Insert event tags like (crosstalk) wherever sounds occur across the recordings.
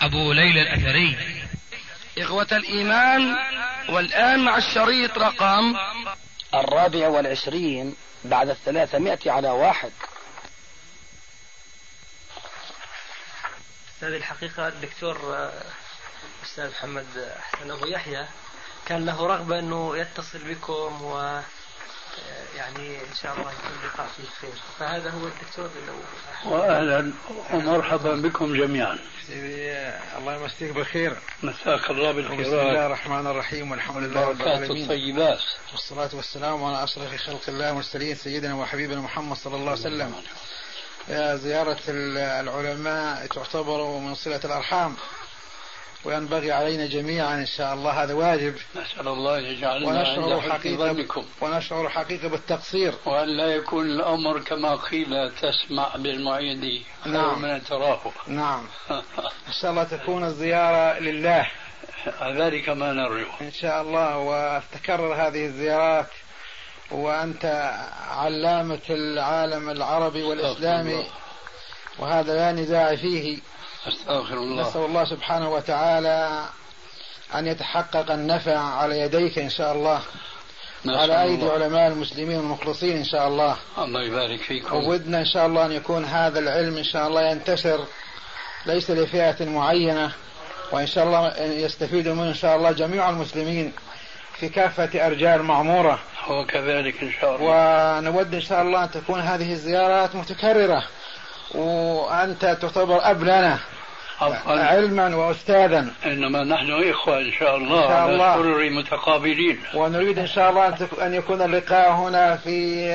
أبو ليلى الأثري. إخوة الإيمان والآن مع الشريط رقم الرابع والعشرين بعد الثلاثمائة على واحد. أستاذ الحقيقة الدكتور أستاذ محمد حسن أبو يحيى كان له رغبة أنه يتصل بكم و يعني إن شاء الله يكون لقاء فيه خير. فهذا هو الدكتور لو وأهلا ومرحبا بكم جميعا. الله يمسيك بالخير. مساك الله بالخيرات. بسم الله الرحمن الرحيم والحمد لله رب العالمين. الطيبات. والصلاة والسلام على أشرف خلق الله المرسلين سيدنا وحبيبنا محمد صلى الله عليه وسلم. زيارة العلماء تعتبر من صلة الأرحام. وينبغي علينا جميعا إن شاء الله هذا واجب. نسأل الله يجعلنا ونشعر حقيقة ظنكم. ونشعر حقيقة بالتقصير. وأن لا يكون الأمر كما قيل تسمع بالمعيد نعم. من تراه. نعم. (laughs) إن شاء الله تكون الزيارة لله. ذلك ما نرجو. إن شاء الله وتكرر هذه الزيارات. وأنت علامة العالم العربي والإسلامي. وهذا لا نزاع فيه. أستغفر الله. نسأل الله سبحانه وتعالى أن يتحقق النفع على يديك إن شاء الله. نسأل على أيدي. علماء المسلمين المخلصين إن شاء الله. الله يبارك فيكم. وودنا إن شاء الله أن يكون هذا العلم إن شاء الله ينتشر ليس لفئة معينة وإن شاء الله يستفيد منه إن شاء الله جميع المسلمين في كافة أرجاء المعمورة. هو كذلك إن شاء الله. ونود إن شاء الله أن تكون هذه الزيارات متكررة وأنت تعتبر أب لنا علما وأستاذا. إنما نحن إخوة إن شاء الله إن شاء على الله. سرر متقابلين ونريد إن شاء الله أن أن يكون اللقاء هنا في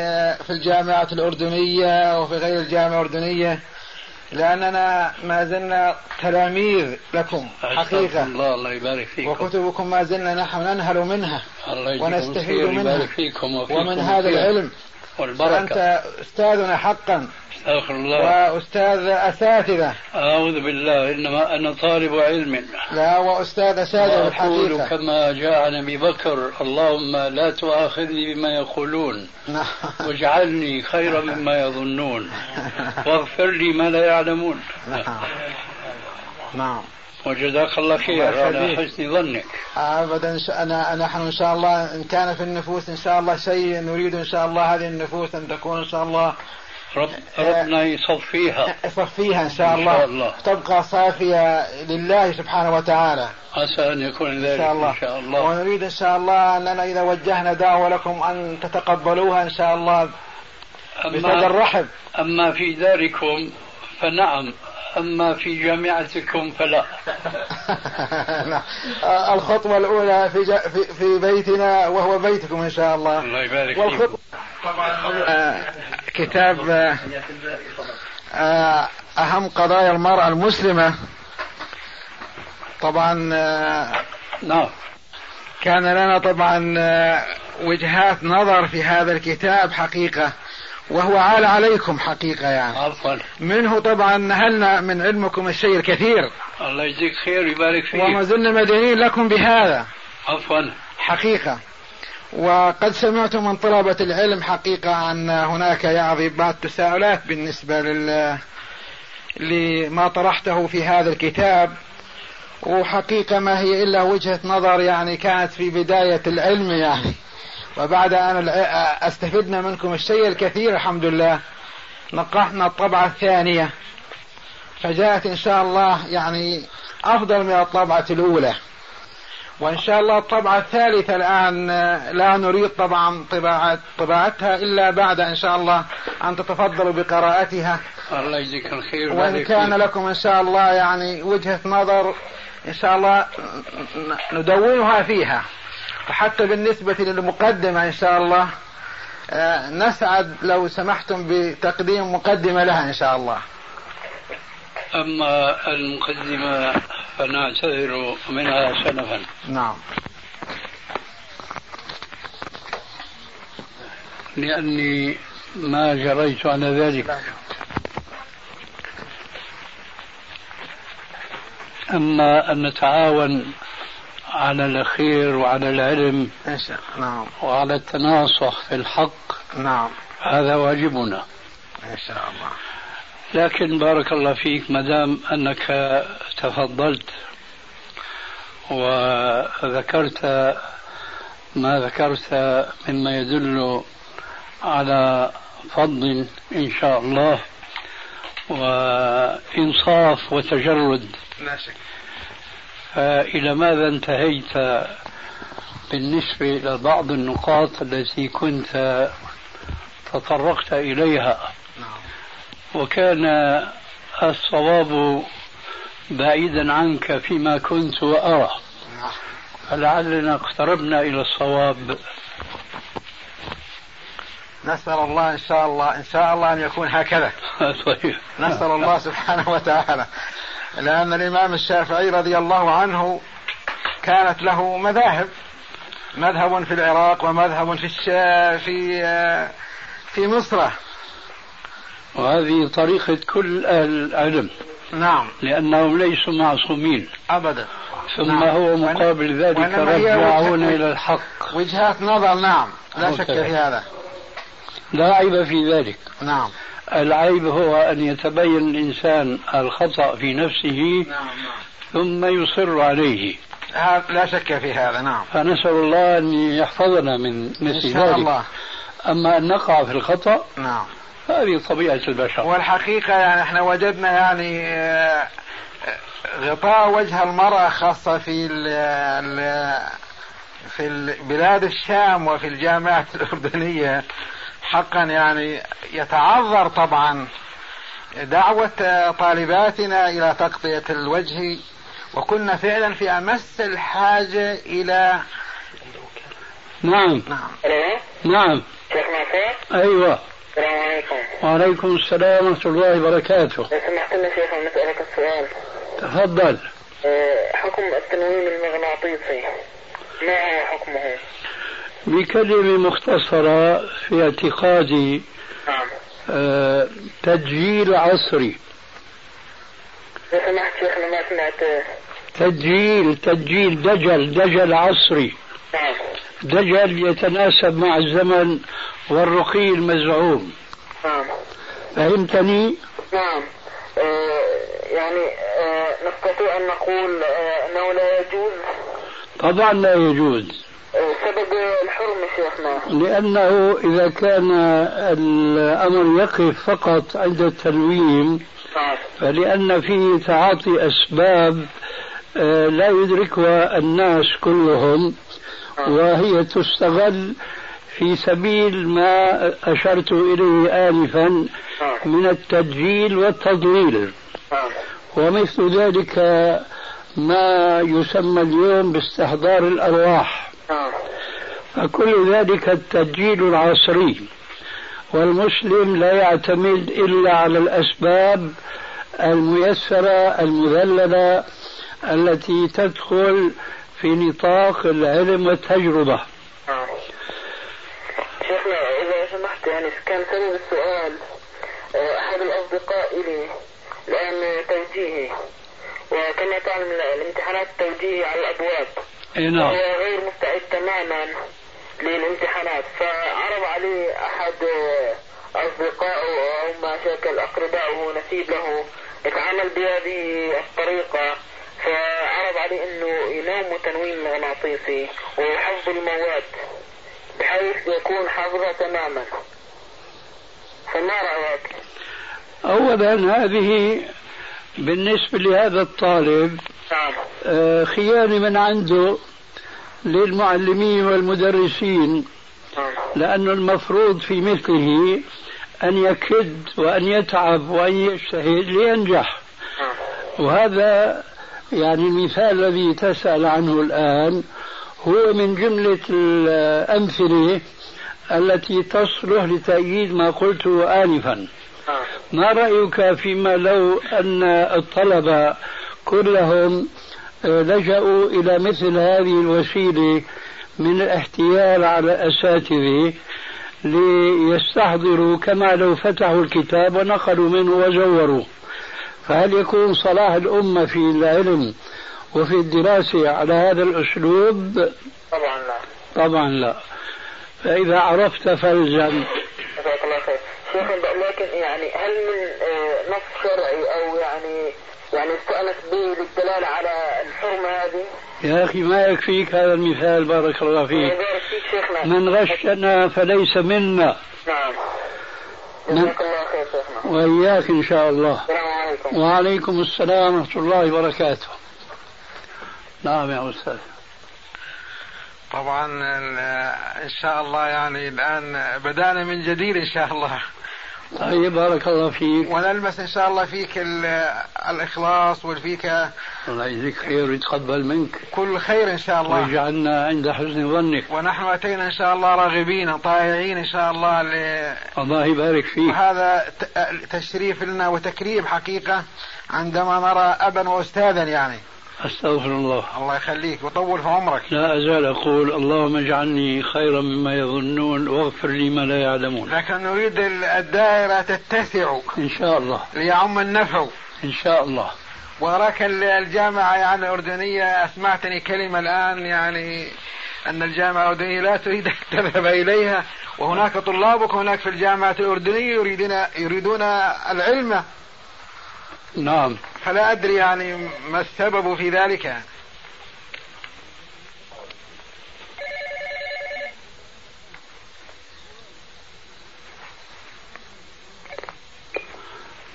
في الجامعة الأردنية وفي غير الجامعة الأردنية لأننا ما زلنا تلاميذ لكم حقيقة. الله الله يبارك فيكم. وكتبكم ما زلنا نحن ننهل منها. الله ونستفيد منها. فيكم وفيكم ومن هذا العلم والبركة. فأنت أستاذنا حقا. أستغفر الله. وأستاذ أساتذة. أعوذ بالله إنما أنا طالب علم. لا وأستاذ أساتذة وأقول بالحقيقة كما جاء عن أبي بكر اللهم لا تؤاخذني بما يقولون. نعم. واجعلني خيرا مما يظنون. واغفر لي ما لا يعلمون. نعم. نعم. وجزاك الله خير على. حسن ظنك. ابدا أنا نحن إن شاء الله إن كان في النفوس إن شاء الله شيء نريد إن شاء الله هذه النفوس أن تكون إن شاء الله رب ربنا يصفيها. صفيها إن شاء إن الله, شاء الله. تبقى صافية لله سبحانه وتعالى. عسى أن يكون إن ذلك شاء الله. إن شاء الله. ونريد إن شاء الله أننا إذا وجهنا دعوة لكم أن تتقبلوها إن شاء الله. بصدر أما, رحب. أما في داركم فنعم. أما في جامعتكم فلا. (laughs) نعم. الخطوة الأولى في ج- في- في بيتنا وهو بيتكم إن شاء الله. الله يبارك والخطوه آه، كتاب آه، أهم قضايا المرأة المسلمة. طبعا آه، نعم. كان لنا طبعا وجهات نظر في هذا الكتاب حقيقة. وهو عال عليكم حقيقة يعني. عفوا. منه طبعا نهلنا من علمكم الشيء الكثير. الله يجزيك خير ويبارك وما فيك زلنا مدينين لكم بهذا. عفوا. حقيقة. وقد سمعت من طلبة العلم حقيقة أن هناك يعني بعض التساؤلات بالنسبة لل لما طرحته في هذا الكتاب. وحقيقة ما هي إلا وجهة نظر يعني كانت في بداية العلم يعني. وبعد أن أستفدنا منكم الشيء الكثير الحمد لله. نقحنا الطبعة الثانية. فجاءت إن شاء الله يعني أفضل من الطبعة الأولى. وإن شاء الله الطبعة الثالثة الآن آه، لا نريد طبعا طباعة طباعتها إلا بعد إن شاء الله أن تتفضلوا بقراءتها. الله يجزيك الخير وإن كان. لكم إن شاء الله يعني وجهة نظر إن شاء الله ندونها فيها. وحتى بالنسبة للمقدمة إن شاء الله آه، نسعد لو سمحتم بتقديم مقدمة لها إن شاء الله. أما المقدمة فنعتذر منها سلفا. نعم. لأني ما جريت على ذلك. أما أن نتعاون على الخير وعلى العلم نعم. وعلى التناصح في الحق. نعم. هذا واجبنا. إن شاء الله. لكن بارك الله فيك ما دام أنك تفضلت وذكرت ما ذكرت مما يدل على فضل إن شاء الله وإنصاف وتجرد. لا شك. فإلى ماذا انتهيت بالنسبة إلى بعض النقاط التي كنت تطرقت إليها؟ نعم. وكان الصواب بعيدا عنك فيما كنت وأرى. نعم. فلعلنا اقتربنا إلى الصواب. نسأل الله إن شاء الله إن شاء الله أن يكون هكذا. (laughs) طيب. نسأل الله سبحانه وتعالى. لأن الإمام الشافعي رضي الله عنه كانت له مذاهب مذهب في العراق ومذهب في الشا في في مصر. وهذه طريقة كل أهل العلم. نعم. لأنهم ليسوا معصومين. أبدا. ثم نعم. هو مقابل ذلك رجعون إلى الحق. وجهات نظر نعم. لا شك. في هذا. لا عيب في ذلك. نعم. العيب هو أن يتبين الإنسان الخطأ في نفسه نعم ثم يصر عليه. نعم لا شك في هذا نعم. فنسأل الله أن يحفظنا من إن مثل شاء ذلك. الله. أما أن نقع في الخطأ نعم. هذه طبيعة البشر. والحقيقة يعني إحنا وجدنا يعني آه، غطاء وجه المرأة خاصة في ال ال في بلاد الشام وفي الجامعات (laughs) الأردنية. حقا يعني يتعذر طبعا دعوة طالباتنا إلى تغطية الوجه. وكنا فعلا في أمس الحاجة إلى نعم. نعم. نعم. أيوة. السلام عليكم. وعليكم السلام ورحمة الله وبركاته. لو سمحت لنا شيخ نسألك السؤال. تفضل. آه، حكم التنويم المغناطيسي ما هو حكمه؟ بكلمة مختصرة في اعتقادي آه، تسجيل عصري. سمحت شيخنا ما سمعت تسجيل تسجيل دجل دجل عصري. دجل يتناسب مع الزمن والرقي المزعوم. نعم فهمتني؟ نعم. آه، يعني آه، نستطيع أن نقول آه، أنه لا يجوز. طبعا لا يجوز. سبب الحرمة شيخنا. لأنه إذا كان الأمر يقف فقط عند التنويم نعم. فلأن فيه تعاطي أسباب آه، لا يدركها الناس كلهم وهي تستغل في سبيل ما أشرت إليه آنفا من التدجيل والتضليل. نعم. ومثل ذلك ما يسمى اليوم باستحضار الأرواح. نعم فكل ذلك التسجيل العصري. والمسلم لا يعتمد إلا على الأسباب الميسرة المذللة التي تدخل في نطاق العلم والتجربة. نعم. شيخنا إذا سمحت يعني كان سبب السؤال آه، أحد الأصدقاء إلي الآن توجيهي وكما تعلم الامتحانات التوجيهي على الأبواب. إي نعم. هو غير مستعد تماما للامتحانات. فعرض عليه أحد آه، أصدقائه أو ما شكل أقربائه نسيب له يتعامل بهذه الطريقة. فعرض عليه أنه ينام تنويم مغناطيسي ويحفظ المواد بحيث يكون حافظها تماما. فما رأيك؟ أولا هذه بالنسبة لهذا الطالب نعم. آه، خيانة من عنده للمعلمين والمدرسين نعم. لأن المفروض في مثله أن يكد وأن يتعب وأن يجتهد لينجح. نعم. وهذا يعني المثال الذي تسأل عنه الآن هو من جملة الأمثلة التي تصلح لتأييد ما قلته آنفا. ما رأيك فيما لو أن الطلبة كلهم لجأوا إلى مثل هذه الوسيلة من الاحتيال على الأساتذة ليستحضروا كما لو فتحوا الكتاب ونقلوا منه وزوروا. فهل يكون صلاح الأمة في العلم وفي الدراسة على هذا الأسلوب؟ طبعا لا. طبعا لا. فإذا عرفت فالزم شيخ لكن يعني هل من آه، نص شرعي أو يعني يعني استأنس به للدلالة على الحرمة هذه؟ يا أخي ما يكفيك هذا المثال بارك الله فيك. فيك شيخنا. من غشنا فليس منا. نعم. جزاك الله خير شيخنا. وإياك إن شاء الله. السلام عليكم. وعليكم السلام ورحمة الله وبركاته. نعم يا أستاذ. طبعا إن شاء الله يعني الآن بدانا من جديد إن شاء الله. طيب بارك الله فيك. ونلمس إن شاء الله فيك ال- الإخلاص وفيك الله يجزيك خير ويتقبل منك. كل خير إن شاء الله. ويجعلنا عند حسن ظنك. ونحن أتينا إن شاء الله راغبين طائعين إن شاء الله ل... الله يبارك فيك. وهذا ت- تشريف لنا وتكريم حقيقة عندما نرى ابا واستاذا يعني. أستغفر الله. الله يخليك وطول في عمرك. لا أزال أقول اللهم اجعلني خيرا مما يظنون واغفر لي ما لا يعلمون. لكن نريد ال- الدائرة تتسع إن شاء الله. ليعم النفع. إن شاء الله. وراك ال- الجامعة يعني الأردنية. أسمعتني كلمة الآن يعني أن الجامعة الأردنية لا تريد أن تذهب إليها. وهناك طلابك هناك في الجامعة الأردنية يريدون يريدون العلم. نعم. فلا أدري يعني ما السبب في ذلك.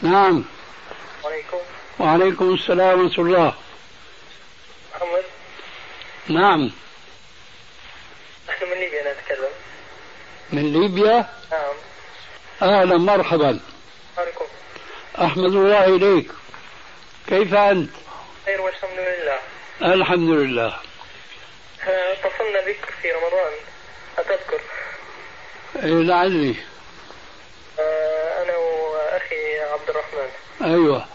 نعم. عليكم. وعليكم السلام ورحمة الله. محمد. نعم. نحن من ليبيا نتكلم من ليبيا؟ نعم. أهلا مرحبا. عليكم. أحمد الله إليك. كيف أنت؟ خير والحمد لله. الحمد لله. اتصلنا بك في رمضان أتذكر. إيه لعلي. آه، أنا وأخي عبد الرحمن. أيوة.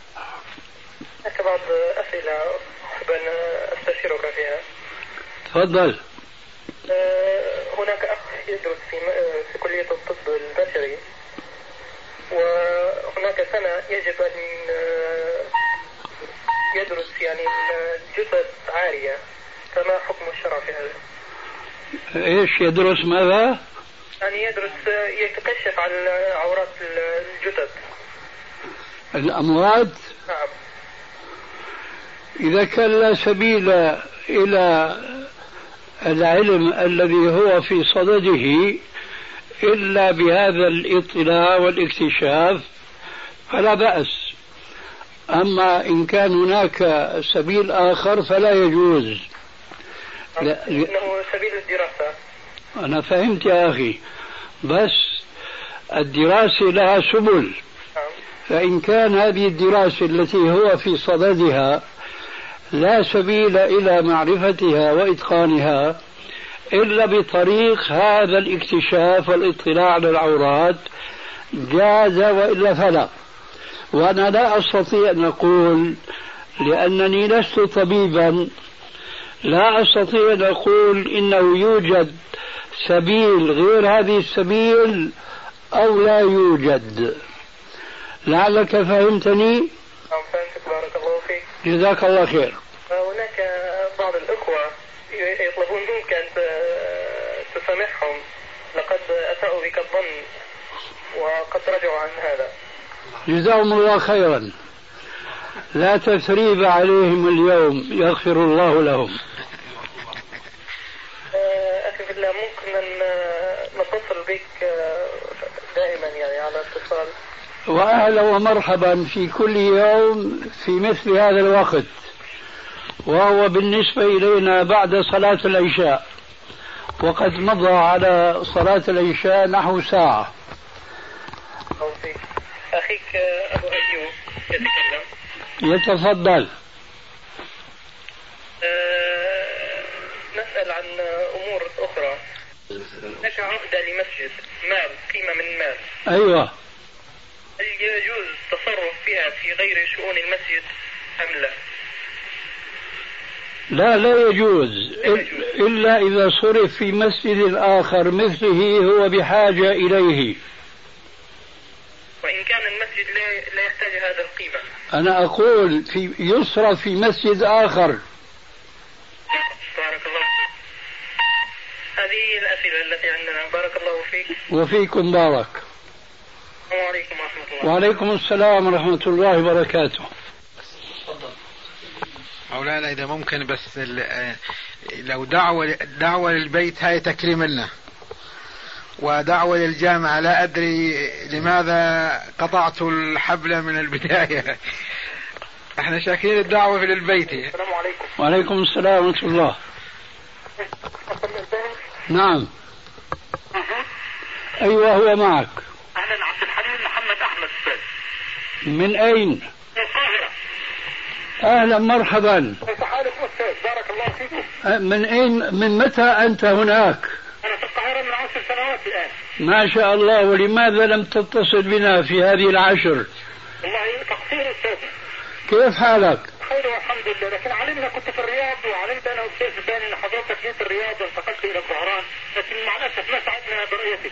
هناك بعض أسئلة أحب أن أستشيرك فيها. تفضل. آه، هناك أخ يدرس في كلية الطب البشري وهناك سنة يجب أن آه، يدرس يعني الجثث عارية فما حكم الشرع في هذا؟ إيش يدرس ماذا؟ يعني يدرس يتكشف عن عورات الجثث. الأموات نعم. إذا كان لا سبيل إلى العلم الذي هو في صدده إلا بهذا الإطلاع والاكتشاف فلا بأس. أما إن كان هناك سبيل آخر فلا يجوز. لا إنه سبيل الدراسة؟ أنا فهمت يا أخي. بس الدراسة لها سبل. نعم. فإن كان هذه الدراسة التي هو في صددها لا سبيل إلى معرفتها وإتقانها إلا بطريق هذا الاكتشاف والاطلاع على العورات جاز وإلا فلا. وأنا لا أستطيع أن أقول لأنني لست طبيبا. لا أستطيع أن أقول إنه يوجد سبيل غير هذه السبيل أو لا يوجد. لعلك فهمتني؟ نعم فهمتك. بارك الله فيك. جزاك الله خير. هناك بعض الإخوة يطلبون منك أن تسامحهم. لقد أساءوا بك الظن وقد رجعوا عن هذا. جزاهم الله خيرا. لا تثريب عليهم اليوم يغفر الله لهم. آه، أخي في الله ممكن آه، نتصل بك آه، دائما يعني على اتصال. واهلا ومرحبا في كل يوم في مثل هذا الوقت. وهو بالنسبة إلينا بعد صلاة العشاء. وقد مضى على صلاة العشاء نحو ساعة. أخيك أبو أيوب يتكلم. يتفضل. آه، نسأل عن أمور أخرى. هناك عقدة لمسجد. مال قيمة من مال. أيوه. هل يجوز التصرف فيها في غير شؤون المسجد أم لا؟ لا لا يجوز. إلا إذا صرف في مسجد آخر مثله هو بحاجة إليه. وإن كان المسجد لا لا يحتاج هذا القيمة. أنا أقول في يصرف في مسجد آخر. بارك الله فيك. هذه الأسئلة التي عندنا. بارك الله فيك. وفيكم بارك. السلام عليكم ورحمة الله. وعليكم السلام ورحمة الله وبركاته. مولانا إذا ممكن بس ال- لو دعوة دعوة للبيت هاي تكريم لنا. ودعوة للجامعة لا أدري لماذا قطعت الحبل من البداية. (laughs) إحنا شاكرين الدعوة في للبيت. السلام عليكم. وعليكم السلام ورحمة الله. نعم. أيوة هو معك. أهلا عبد الحليم محمد أحمد أستاذ من أين؟ من القاهرة. أهلا مرحبا. كيف حالك أستاذ؟ بارك الله فيكم. من أين؟ من متى أنت هناك؟ أنا في القاهرة من عشر سنوات الآن. ما شاء الله ولماذا لم تتصل بنا في هذه العشر؟ والله تقصير أستاذ. كيف حالك؟ خير والحمد لله. لكن علمنا كنت في الرياض وعلمت أنا أستاذ ثاني أن حضرتك جيت الرياض وانتقلت إلى الظهران. لكن مع الأسف ما سعدنا برؤيتك.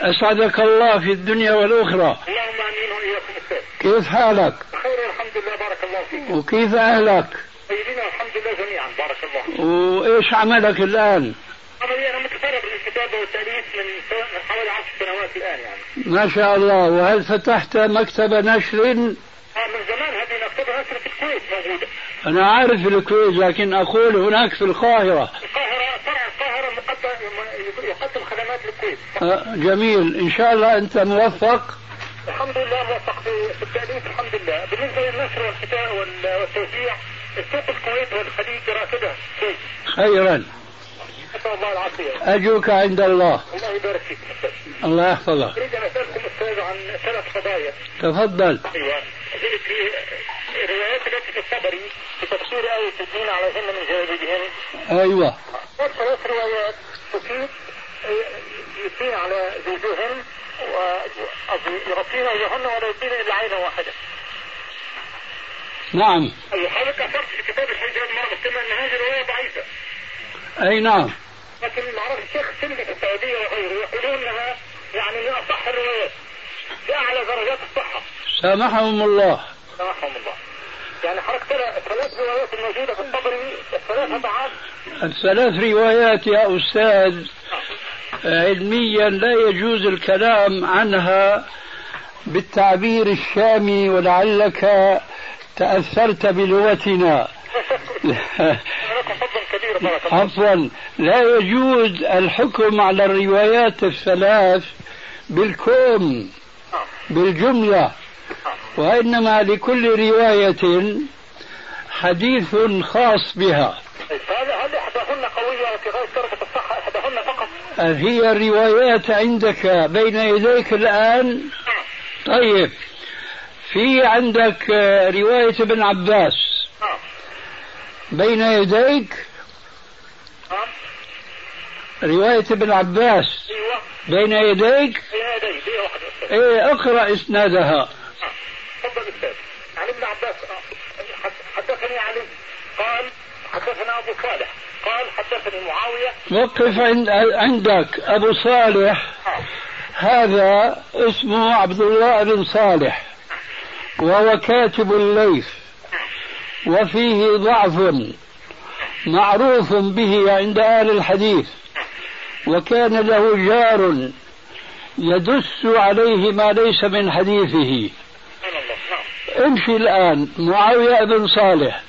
أسعدك الله في الدنيا والأخرى. اللهم آمين وإياكم أستاذ. كيف حالك؟ بخير والحمد لله. بارك الله فيك. وكيف أهلك؟ طيبين والحمد لله جميعا. بارك الله وإيش عملك الآن؟ عملي أنا متفرغ للكتابة والتأليف من حوالي عشر سنوات الآن يعني. ما شاء الله. وهل فتحت مكتب نشر؟ آه من زمان هذه مكتبة نشر في الكويت موجودة. أنا عارف الكويت لكن أقول هناك في القاهرة. القاهرة فرع القاهرة مقدم يقدم خدمات للكويت. آه، جميل. إن شاء الله أنت موفق. الحمد لله موفق في في التأليف الحمد لله. بالنسبة للنشر والكتاب وال- والتوزيع السوق الكويت والخليج راكدة شيء خيرا. نسأل الله العافية أجوك عند الله. الله يبارك فيك. الله يحفظك. أريد أن أسألكم أستاذ عن ثلاث قضايا. تفضل. في الروايات التي في الطبري في تفسير آية الدين عليهن من جلابيبهن أيوة. ثلاث روايات تفيد يثين على زوجهن ويغطين وجههن ولا يثين إلا عينا واحدة. نعم. حضرتك اثرت في كتاب الحجاب مرة مسلمه أن هذه الرواية ضعيفة. أي نعم. لكن معرفة الشيخ سندي في السعودية وغيره يقولون انها يعني من اصح الروايات. بأعلى درجات الصحة. سامحهم الله سامحهم الله. يعني حضرتك ترى الثلاث روايات الموجوده في الطبري الثلاثه ضعاف الثلاث روايات يا أستاذ علميا لا يجوز الكلام عنها بالتعبير الشامي ولعلك تأثرت بلغتنا (laughs) عفوا. لا يجوز الحكم على الروايات الثلاث بالكون بالجملة وإنما لكل رواية حديث خاص بها. هل احداهن قويه في غايه درجه الصحه احداهن فقط هي الروايات عندك بين يديك الآن؟ طيب. في عندك رواية ابن عباس. بين يديك رواية ابن عباس. أيوه. بين يديك؟ إيه اقرأ إسنادها. نعم تفضل أستاذ. عن ابن عباس آه، حد- حدثني علي قال حدثنا أبو صالح. قال حدثني معاوية. وقف عند عندك أبو صالح. آه. هذا اسمه عبد الله بن صالح وهو كاتب الليث. وفيه ضعف معروف به عند أهل الحديث وكان له جار يدس عليه ما ليس من حديثه امشي الآن معاوية بن صالح.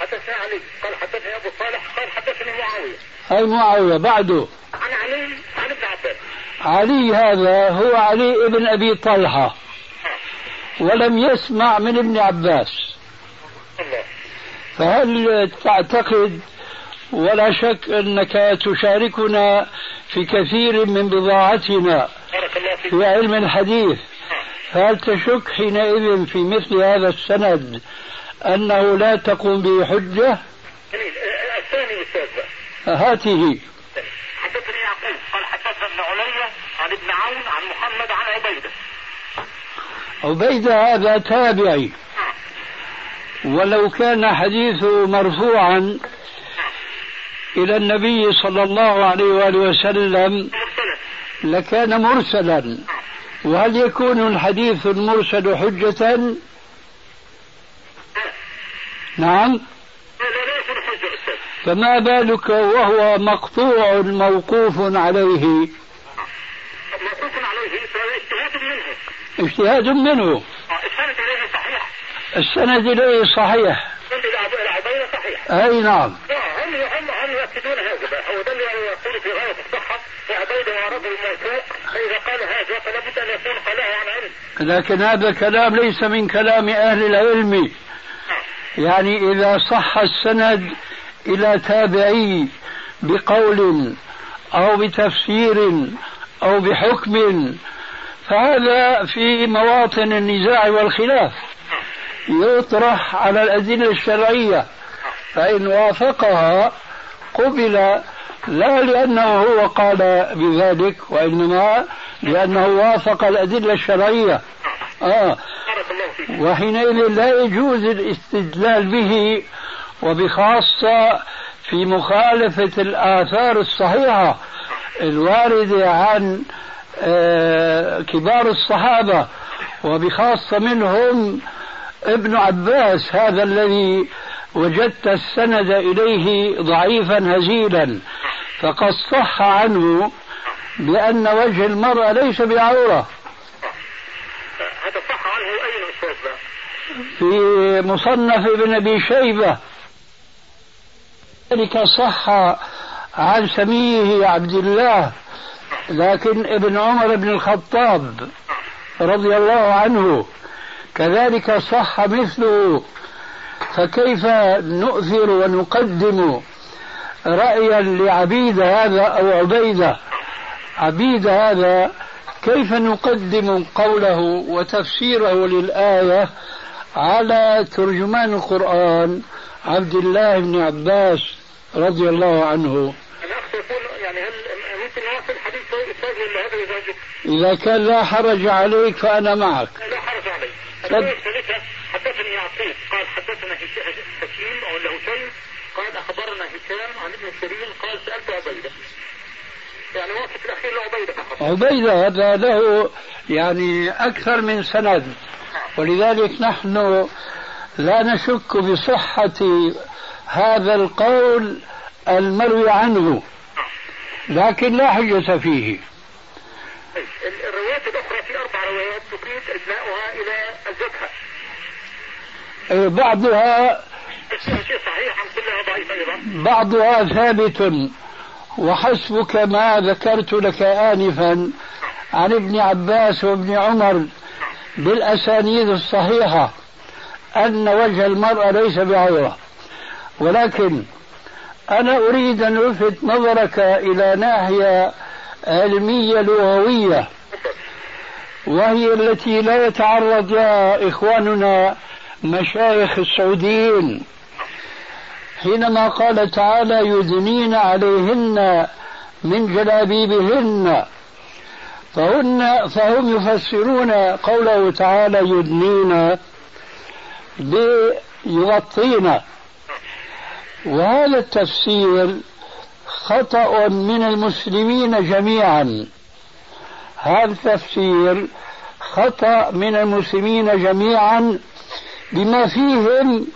حدثنا علي قال حدثني ابو صالح قال حدثني معاوية هاي معاويه بعده عن علي عن ابن عباس علي هذا هو علي بن أبي طلحة. ولم يسمع من ابن عباس فهل تعتقد ولا شك أنك تشاركنا في كثير من بضاعتنا في علم الحديث؟ فهل تشك حينئذ في مثل هذا السند أنه لا تقوم به حجة؟ الثاني أستاذ. هاته. حدثني يعقوب قال حدثنا ابن عليا عن ابن عون عن محمد عن عبيدة. عبيدة هذا تابعي. ولو كان حديثه مرفوعا إلى النبي صلى الله عليه وآله وسلم لكان مرسلا. وهل يكون الحديث المرسل حجة؟ نعم. فما بالك وهو مقطوع موقوف عليه؟ موقوف عليه اجتهاد منه. اجتهاد منه. اليه صحيح السند إليه صحيح. العبيدة صحيح. أي نعم. هم هم هم يؤكدون هذا؟ هو ده اللي يقول في غاية الصحة وعبيدة ورجل موثوق فإذا قال هذا فلا بد أن يكون قاله عن علم. لكن هذا كلام ليس من كلام أهل العلم. يعني إذا صح السند إلى تابعي بقول أو بتفسير أو بحكم فهذا في مواطن النزاع والخلاف. يطرح على الأدلة الشرعية. فإن وافقها قبل لا لأنه هو قال بذلك وإنما لأنه وافق الأدلة الشرعية. آه. وحينئذ لا يجوز الاستدلال به وبخاصة في مخالفة الآثار الصحيحة الواردة عن آه كبار الصحابة وبخاصة منهم ابن عباس هذا الذي وجدت السند إليه ضعيفا هزيلا فقد صح عنه بأن وجه المرأة ليس بعورة. هذا صح عنه أين أستاذ؟ في مصنف ابن أبي شيبة. ذلك صح عن سميه عبد الله لكن ابن عمر بن الخطاب رضي الله عنه كذلك صح مثله. فكيف نؤثر ونقدم رأيا لعبيد هذا أو عبيدة عبيد هذا كيف نقدم قوله وتفسيره للآية على ترجمان القرآن عبد الله بن عباس رضي الله عنه؟ الأخ يقول يعني هل ممكن نواصل حديث أستاذ ولا هذا؟ إذا كان لا حرج عليك فأنا معك. لا حرج عليك. الرواية الثالثة حدثني يعقوب قال حدثنا هشيم أو له هشيم قال أخبرنا هشام عن ابن سيرين. قال سألت عبيدة. يعني واقف الأخير لعبيدة فقط. عبيدة هذا له يعني أكثر من سند. ولذلك نحن لا نشك بصحة هذا القول المروي عنه. لكن لا حجة فيه. الروايات الأخرى في أربع روايات تفيد إجماعها إلى أي بعضها صحيح عن كلها ضعيف أيضا. بعضها ثابت. وحسبك ما ذكرت لك آنفا عن ابن عباس وابن عمر بالأسانيد الصحيحة أن وجه المرأة ليس بعورة ولكن أنا أريد أن ألفت نظرك إلى ناحية علمية لغوية وهي التي لا يتعرض لها إخواننا مشايخ السعوديين. حينما قال تعالى يدنين عليهن من جلابيبهن فهن فهم يفسرون قوله تعالى يدنين بيغطين وهذا التفسير خطأ من المسلمين جميعا. هذا التفسير خطأ من المسلمين جميعا بما فيهم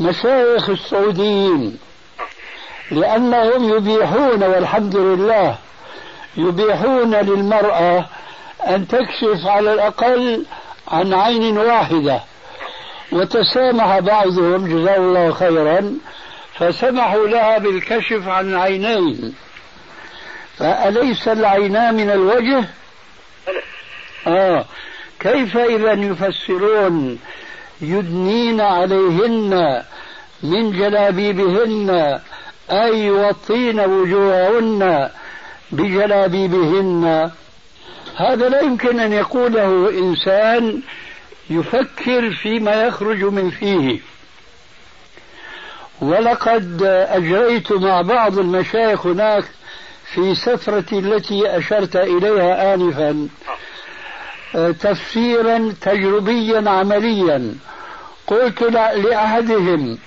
مشايخ السعوديين لأنهم يبيحون والحمد لله يبيحون للمرأة أن تكشف على الأقل عن عين واحدة وتسامح بعضهم جزاه الله خيرا فسمحوا لها بالكشف عن عينين. فأليس العينان من الوجه؟ آه. كيف إذا يفسرون يدنين عليهن من جلابيبهن أي يوطين وجوههن بجلابيبهن؟ هذا لا يمكن أن يقوله إنسان يفكر فيما يخرج من فيه. ولقد أجريت مع بعض المشايخ هناك في سفرتي التي أشرت إليها آنفا تفسيرا تجربيا عمليا. قلت لأحدهم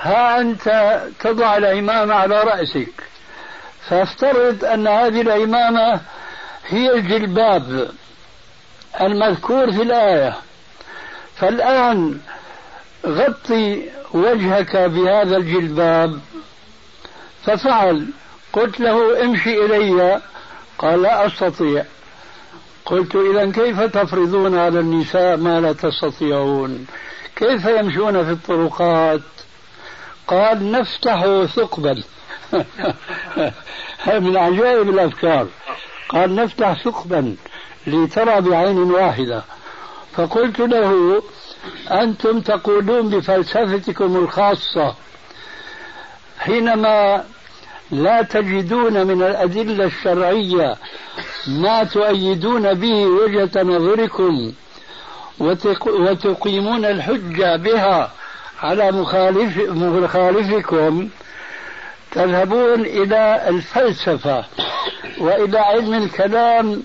ها أنت تضع العمامة على رأسك. فافترض أن هذه العمامة هي الجلباب المذكور في الآية. فالآن غطي وجهك بهذا الجلباب. ففعل قلت له امشي إلي. قال لا أستطيع. قلت إذا كيف تفرضون على النساء ما لا تستطيعون؟ كيف يمشون في الطرقات؟ قال نفتح ثقبا. (laughs) من عجائب الأفكار. قال نفتح ثقبا لترى بعين واحدة. فقلت له أنتم تقولون بفلسفتكم الخاصة حينما لا تجدون من الأدلة الشرعية ما تؤيدون به وجهة نظركم وتقيمون الحجة بها على مخالف مخالفكم تذهبون إلى الفلسفة وإلى علم الكلام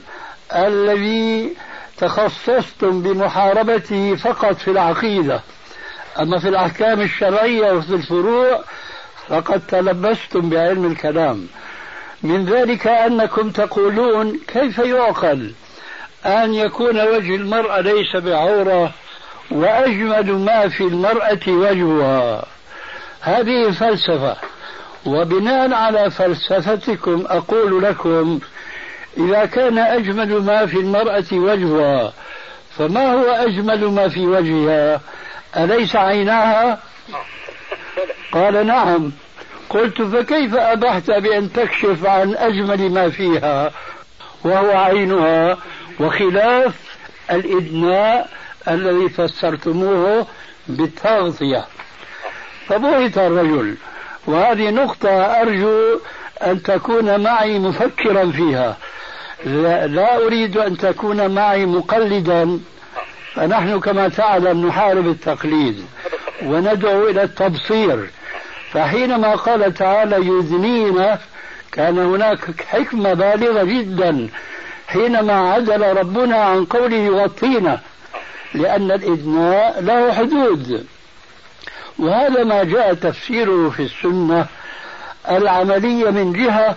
الذي تخصصتم بمحاربته فقط في العقيدة. أما في الأحكام الشرعية وفي الفروع فقد تلبستم بعلم الكلام. من ذلك أنكم تقولون كيف يعقل أن يكون وجه المرأة ليس بعورة وأجمل ما في المرأة وجهها؟ هذه فلسفة. وبناء على فلسفتكم أقول لكم إذا كان أجمل ما في المرأة وجهها فما هو أجمل ما في وجهها؟ أليس عيناها؟ قال نعم. قلت فكيف أبحت بأن تكشف عن أجمل ما فيها؟ وهو عينها. وخلاف الإدناء الذي فسرتموه بالتغطية. فبهت الرجل. وهذه نقطة أرجو أن تكون معي مفكرا فيها. لا, لا أريد أن تكون معي مقلدا فنحن كما تعلم نحارب التقليد وندعو إلى التبصير. فحينما قال تعالى يذنين كان هناك حكمة بالغة جدا. حينما عدل ربنا عن قوله يغطينا لأن الإدناء له حدود. وهذا ما جاء تفسيره في السنة العملية من جهة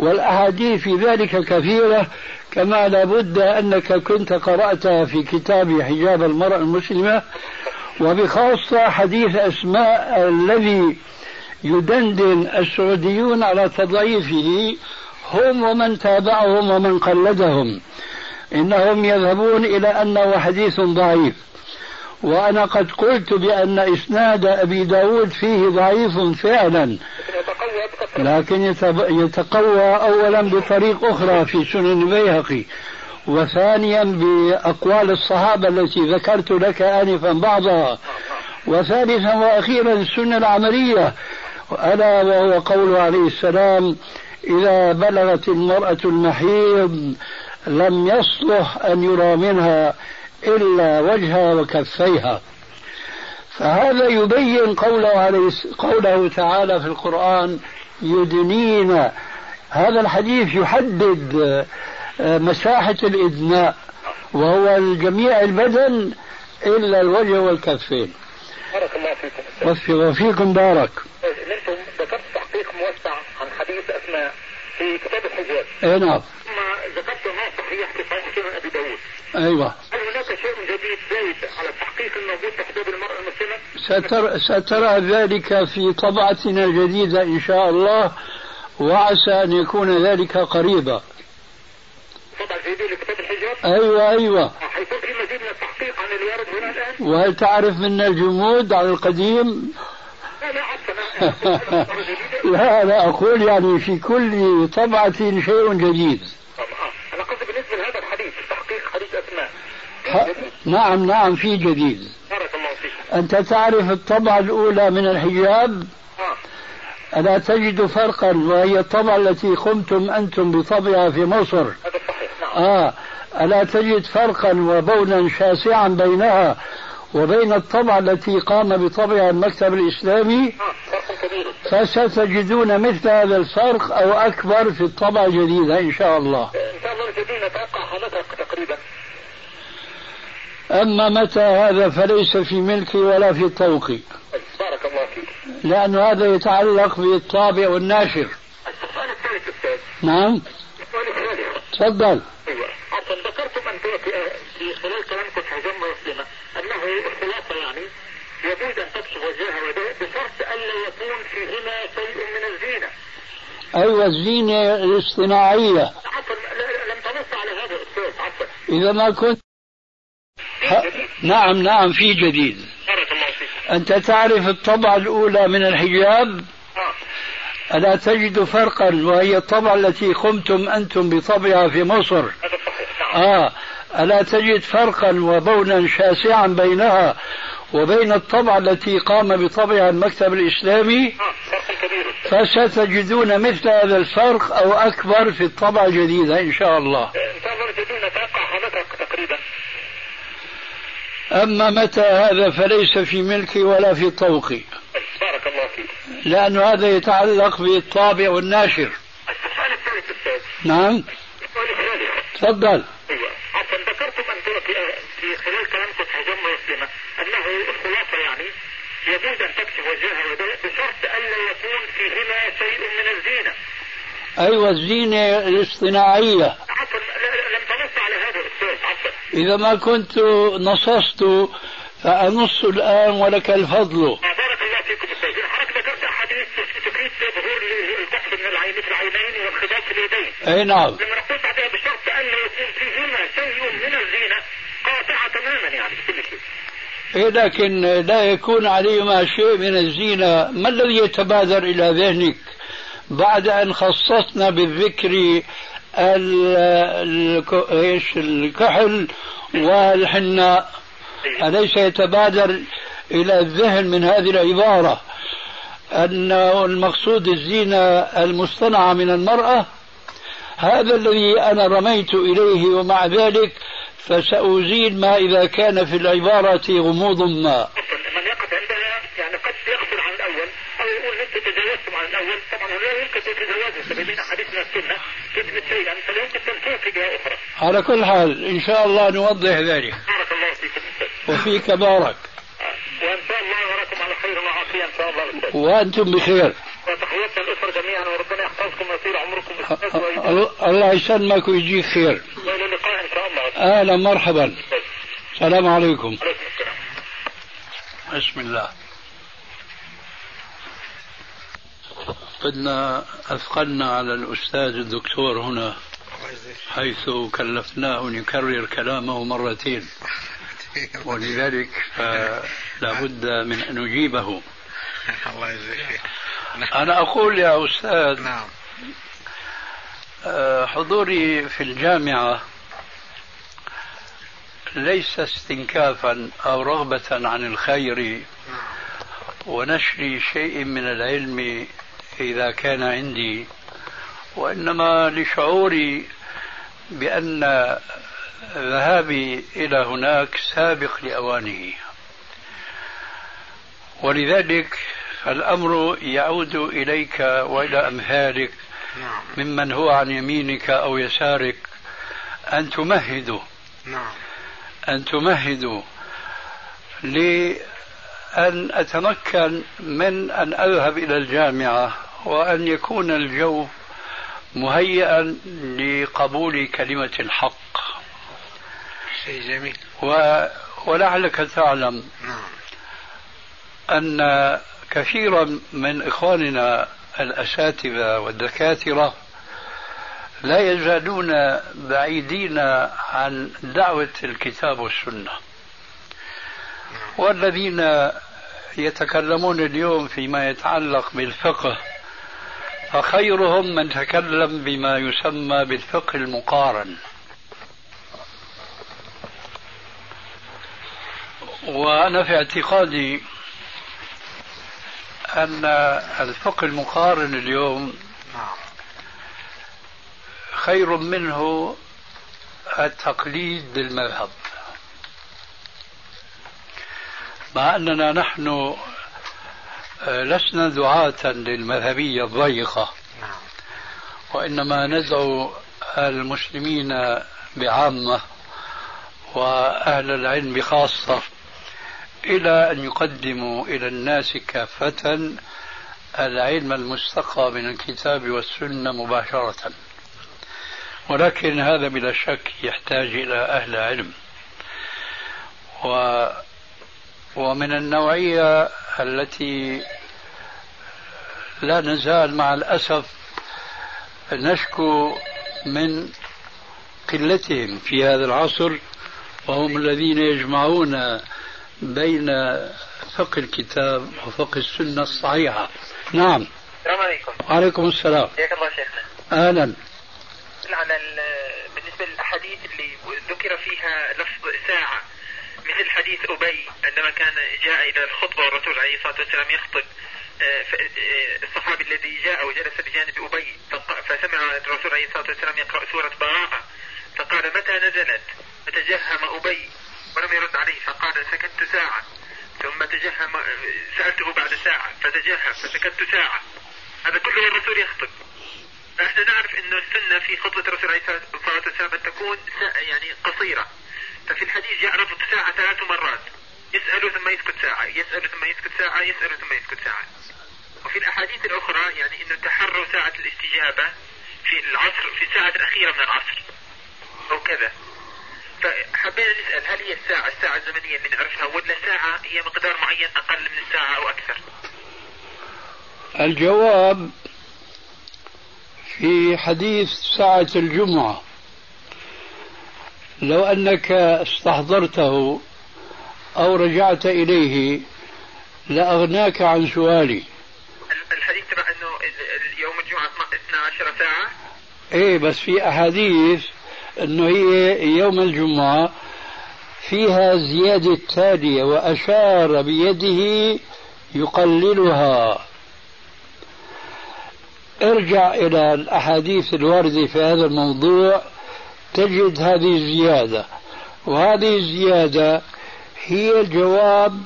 والأحاديث في ذلك كثيرة كما لابد أنك كنت قرأت في كتاب حجاب المرأة المسلمة وبخاصة حديث أسماء الذي يدندن السعوديون على تضعيفه هم ومن تابعهم ومن قلدهم إنهم يذهبون إلى أنه حديث ضعيف وأنا قد قلت بأن إسناد أبي داود فيه ضعيف فعلا. لكن يتقوى أولا بطريق أخرى في سنن البيهقي وثانيا بأقوال الصحابة التي ذكرت لك آنفا بعضها. وثالثا وأخيرا السنة العملية. ألا وهو قوله عليه السلام إذا بلغت المرأة المحيض لم يصلح أن يرى منها إلا وجهها وكفيها. فهذا يبين قوله عليه قوله تعالى في القرآن يدنين. هذا الحديث يحدد آه، مساحة الإدناء وهو جميع البدن إلا الوجه والكفين. بارك الله فيكم وفيكم بارك. أنتم ذكرت تحقيق موسع عن حديث اسماء في كتاب الحجاب اي نعم. ثم ذكرت ما صحيح في صحيح أبي داود. أيوه. هناك شيء جديد زايد على التحقيق الموجود في المرأة المسلمة؟ ستر سترى ذلك في طبعتنا الجديدة إن شاء الله وعسى أن يكون ذلك قريبا طبعا جديد لكتاب الحجاب؟ أيوة أيوة حيكون في مزيد من التحقيق عن اللي يرد هنا الآن؟ وهل تعرف منا الجمود على القديم؟ لا لا (laughs) لا لا أقول يعني في كل طبعة شيء جديد أنا قصدي بالنسبة لهذا الحديث تحقيق حديث أسماء ح... نعم نعم في جديد. بارك الله فيك. أنت تعرف الطبعة الأولى من الحجاب؟ آه. ألا تجد فرقا وهي الطبعة التي قمتم أنتم بطبعها في مصر. هذا صحيح نعم. آه. ألا تجد فرقا وبونا شاسعا بينها وبين الطبعة التي قام بطبعها المكتب الإسلامي؟ آه. فستجدون مثل هذا الفرق أو أكبر في الطبعة الجديدة إن شاء الله. إن شاء الله الجديد نتوقع حالتها تقريبا. أما متى هذا فليس في ملكي ولا في طوقي. بارك الله فيك. لأن هذا يتعلق بالطابع والناشر السؤال الثالث أستاذ. نعم. السؤال الثالث. تفضل. عفوا ذكرتم في, خلال كلامكم في الخلاصه يعني يجوز أن تكشف وجهها بشرط الا يكون فيهما شيء من الزينة. أيوة الزينة الاصطناعية. عفوا لم تنص على هذا أستاذ. عفوا. إذا ما كنت ه... نعم نعم في جديد. بارك الله فيك. أنت تعرف الطبعة الأولى من الحجاب؟ ألا تجد فرقا وهي الطبعة التي قمتم أنتم بطبعها في مصر. هذا صحيح نعم. آه ألا تجد فرقا وبونا شاسعا بينها وبين الطبعة التي قام بطبعها المكتب الإسلامي؟ كبير. فستجدون مثل هذا الفرق أو أكبر في الطبعة الجديدة إن شاء الله ان شاء الله نجدون نتوقع حضرتك تقريبا. أما متى هذا فليس في ملكي ولا في طوقي بارك الله فيك. لأن هذا يتعلق بالطابع والناشر السؤال الثالث أستاذ. نعم السؤال الثالث. تفضل أيوه عفوا ذكرتم أنتم في خلال كلامكم في جمله مسلمه أنه الخلاصه يعني يجوز أن تكشف وجهها بشرط الا يكون فيهما شيء من الزينة. أيوة الزينة الاصطناعية لا- لم تنص على هذا أستاذ عفوا. إذا ما كنت نصصت فأنص الآن ولك الفضل آه، بارك الله فيكم أستاذ. حضرتك ذكرت احاديث تفيد ظهور الكحف من العين في العينين والخداع في اليدين. أي نعم لما نقول بعدها بشرط الا يكون فيهما شيء من الزينة قاطعه تماما يعني في كل شيء. إيه لكن لا يكون عليهما شيء من الزينة ما الذي يتبادر إلى ذهنك بعد أن خصصنا بالذكر ال- ال- إيش الكحل والحناء أليس يتبادر إلى الذهن من هذه العبارة أن المقصود الزينة المصطنعة من المرأة؟ هذا الذي أنا رميت إليه ومع ذلك فسأزيل ما إذا كان في العبارة غموض ما. (laughs) من عندها يعني قد يغفل عن أو يقول انت تجاوزتم عن الأول طبعا لا يمكن تتجاوزه سببين أحاديث من السنة تثبت شيئا فلا يمكن تنفيه في جهة أخرى. على كل حال إن شاء الله نوضح ذلك بارك الله فيكم. وفيك بارك وإن شاء الله وراكم على خير وعافيه إن شاء الله. وأنتم بخير وتحياتنا الاسره جميعا وربنا يحفظكم ويطيل عمركم وإيديكم. ال- الله يسلمك ويجيك خير والى اللقاء إن شاء الله. أهلا مرحبا السلام عليكم عليكم السلام. بسم الله قدنا أثقلنا على الأستاذ الدكتور هنا حيث كلفناه أن يكرر كلامه مرتين. ولذلك فلا بد من أن نجيبه. الله يجزيك. أنا أقول يا أستاذ نعم. آه، حضوري في الجامعة ليس استنكافا أو رغبة عن الخير ونشر شيء من العلم إذا كان عندي وإنما لشعوري بأن ذهابي إلى هناك سابق لأوانه. ولذلك فالأمر يعود إليك وإلى أمثالك نعم. ممن هو عن يمينك أو يسارك أن تمهدوا نعم. أن تمهدوا لأن أتمكن من أن أذهب إلى الجامعة وأن يكون الجو مهيئا لقبول كلمة الحق. شيء جميل. و ولعلك تعلم أن كثيرا من إخواننا الأساتذة والدكاترة لا يزالون بعيدين عن دعوة الكتاب والسنة. والذين يتكلمون اليوم فيما يتعلق بالفقه فخيرهم من تكلم بما يسمى بالفقه المقارن. وأنا في اعتقادي أن الفقه المقارن اليوم خير منه التقليد بالمذهب مع أننا نحن لسنا دعاة للمذهبية الضيقة. نعم. وإنما ندعو المسلمين بعامة وأهل العلم خاصة إلى أن يقدموا إلى الناس كافة العلم المستقى من الكتاب والسنة مباشرة. ولكن هذا بلا شك يحتاج إلى أهل علم. و ومن النوعية التي لا نزال مع الأسف نشكو من قلتهم في هذا العصر وهم الذين يجمعون بين فقه الكتاب وفقه السنة الصحيحة. نعم. السلام عليكم. وعليكم السلام. حياك الله شيخنا. أهلا. على بالنسبة للأحاديث اللي ذكر فيها لفظ ساعة مثل حديث أبي عندما كان جاء إلى الخطبة والرسول عليه الصلاة والسلام يخطب آه، آه، الصحابي الذي جاء وجلس بجانب أبي فسمع الرسول عليه الصلاة والسلام يقرأ سورة براءة فقال متى نزلت؟ فتجهم أبي ولم يرد عليه فقال سكت ساعة. ثم تجهم سألته بعد ساعة فتجهم فسكت ساعة. هذا كله الرسول يخطب. فإحنا نعرف انه السنة في خطبة الرسول عليه الصلاة والسلام ان تكون يعني قصيرة. ففي الحديث جاء لفظ ساعة ثلاث مرات. يسأل ثم يسكت ساعة يسأل ثم يسكت ساعة يسأل ثم يسكت ساعة. وفي الأحاديث الأخرى يعني أنه تحروا ساعة الاستجابة في العصر في الساعة الأخيرة من العصر أو كذا. فحبينا نسأل هل هي الساعة الساعة الزمنية اللي نعرفها ولا ساعة هي مقدار معين أقل من الساعة أو أكثر؟ الجواب في حديث ساعة الجمعة. لو أنك استحضرته أو رجعت إليه لأغناك عن سؤالي. الحديث تبع أنه يوم الجمعة 12 ساعة. إيه بس في أحاديث أنه هي يوم الجمعة فيها زيادة تالية وأشار بيده يقللها. ارجع إلى الأحاديث الواردة في هذا الموضوع. تجد هذه الزيادة. وهذه الزيادة هي جواب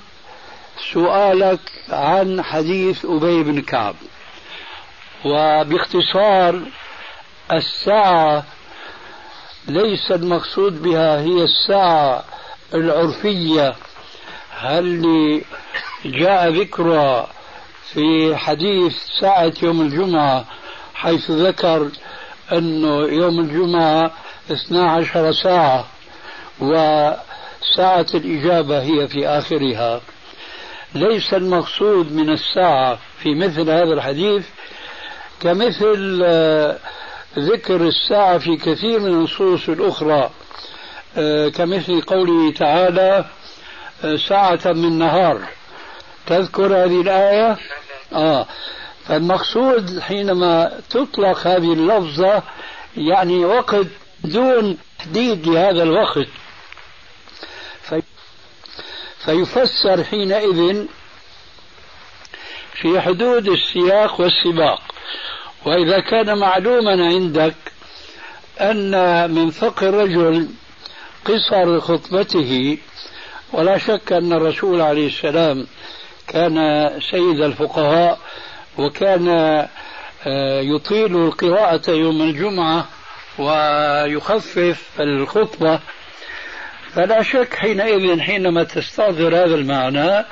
سؤالك عن حديث أبي بن كعب. وباختصار الساعة ليس المقصود بها هي الساعة العرفية. اللي جاء ذكرها في حديث ساعة يوم الجمعة حيث ذكر أنه يوم الجمعة 12 ساعة وساعة الإجابة هي في آخرها. ليس المقصود من الساعة في مثل هذا الحديث كمثل آه، ذكر الساعة في كثير من النصوص الأخرى آه، كمثل قوله تعالى آه، ساعة من نهار. تذكر هذه الآية؟ آه. فالمقصود حينما تطلق هذه اللفظة يعني وقت دون تحديد لهذا الوقت. في فيفسر حينئذ في حدود السياق والسباق. وإذا كان معلوما عندك أن من فقه الرجل قصر خطبته ولا شك أن الرسول عليه السلام كان سيد الفقهاء وكان آه، يطيل القراءة يوم الجمعة ويخفف الخطبة فلا شك حينئذ حينما تستحضر هذا المعنى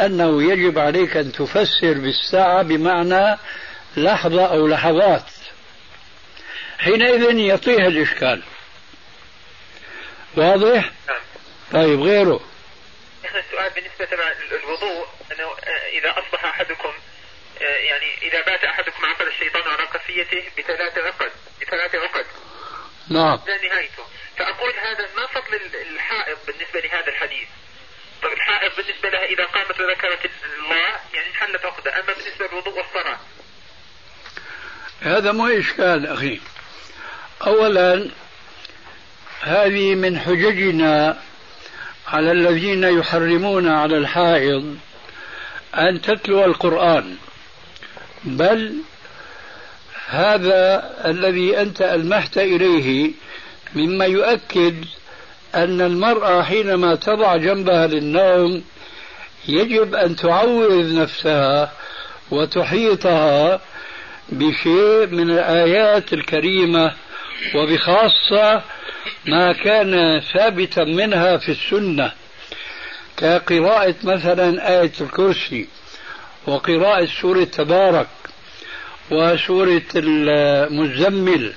أنه يجب عليك أن تفسر بالساعة بمعنى لحظة أو لحظات حينئذ يطيح الإشكال واضح؟ نعم. طيب غيره السؤال بالنسبة للوضوء أنه إذا أصبح أحدكم يعني إذا بات أحدكم عقد الشيطان على قفيته بثلاث عقد بثلاث عقد. نعم. لا نهايته. فأقول هذا ما فضل الحائض بالنسبة لهذا الحديث. طيب الحائض بالنسبة لها إذا قامت وذكرت الله يعني انحلت عقدة. أما بالنسبة للوضوء والصلاة. هذا مو إشكال أخي. أولا هذه من حججنا على الذين يحرمون على الحائض أن تتلو القرآن. بل هذا الذي أنت ألمحت إليه مما يؤكد أن المرأة حينما تضع جنبها للنوم يجب أن تعوذ نفسها وتحيطها بشيء من الآيات الكريمة وبخاصة ما كان ثابتا منها في السنة. كقراءة مثلا آية الكرسي. وقراءة سورة تبارك وسورة المزمل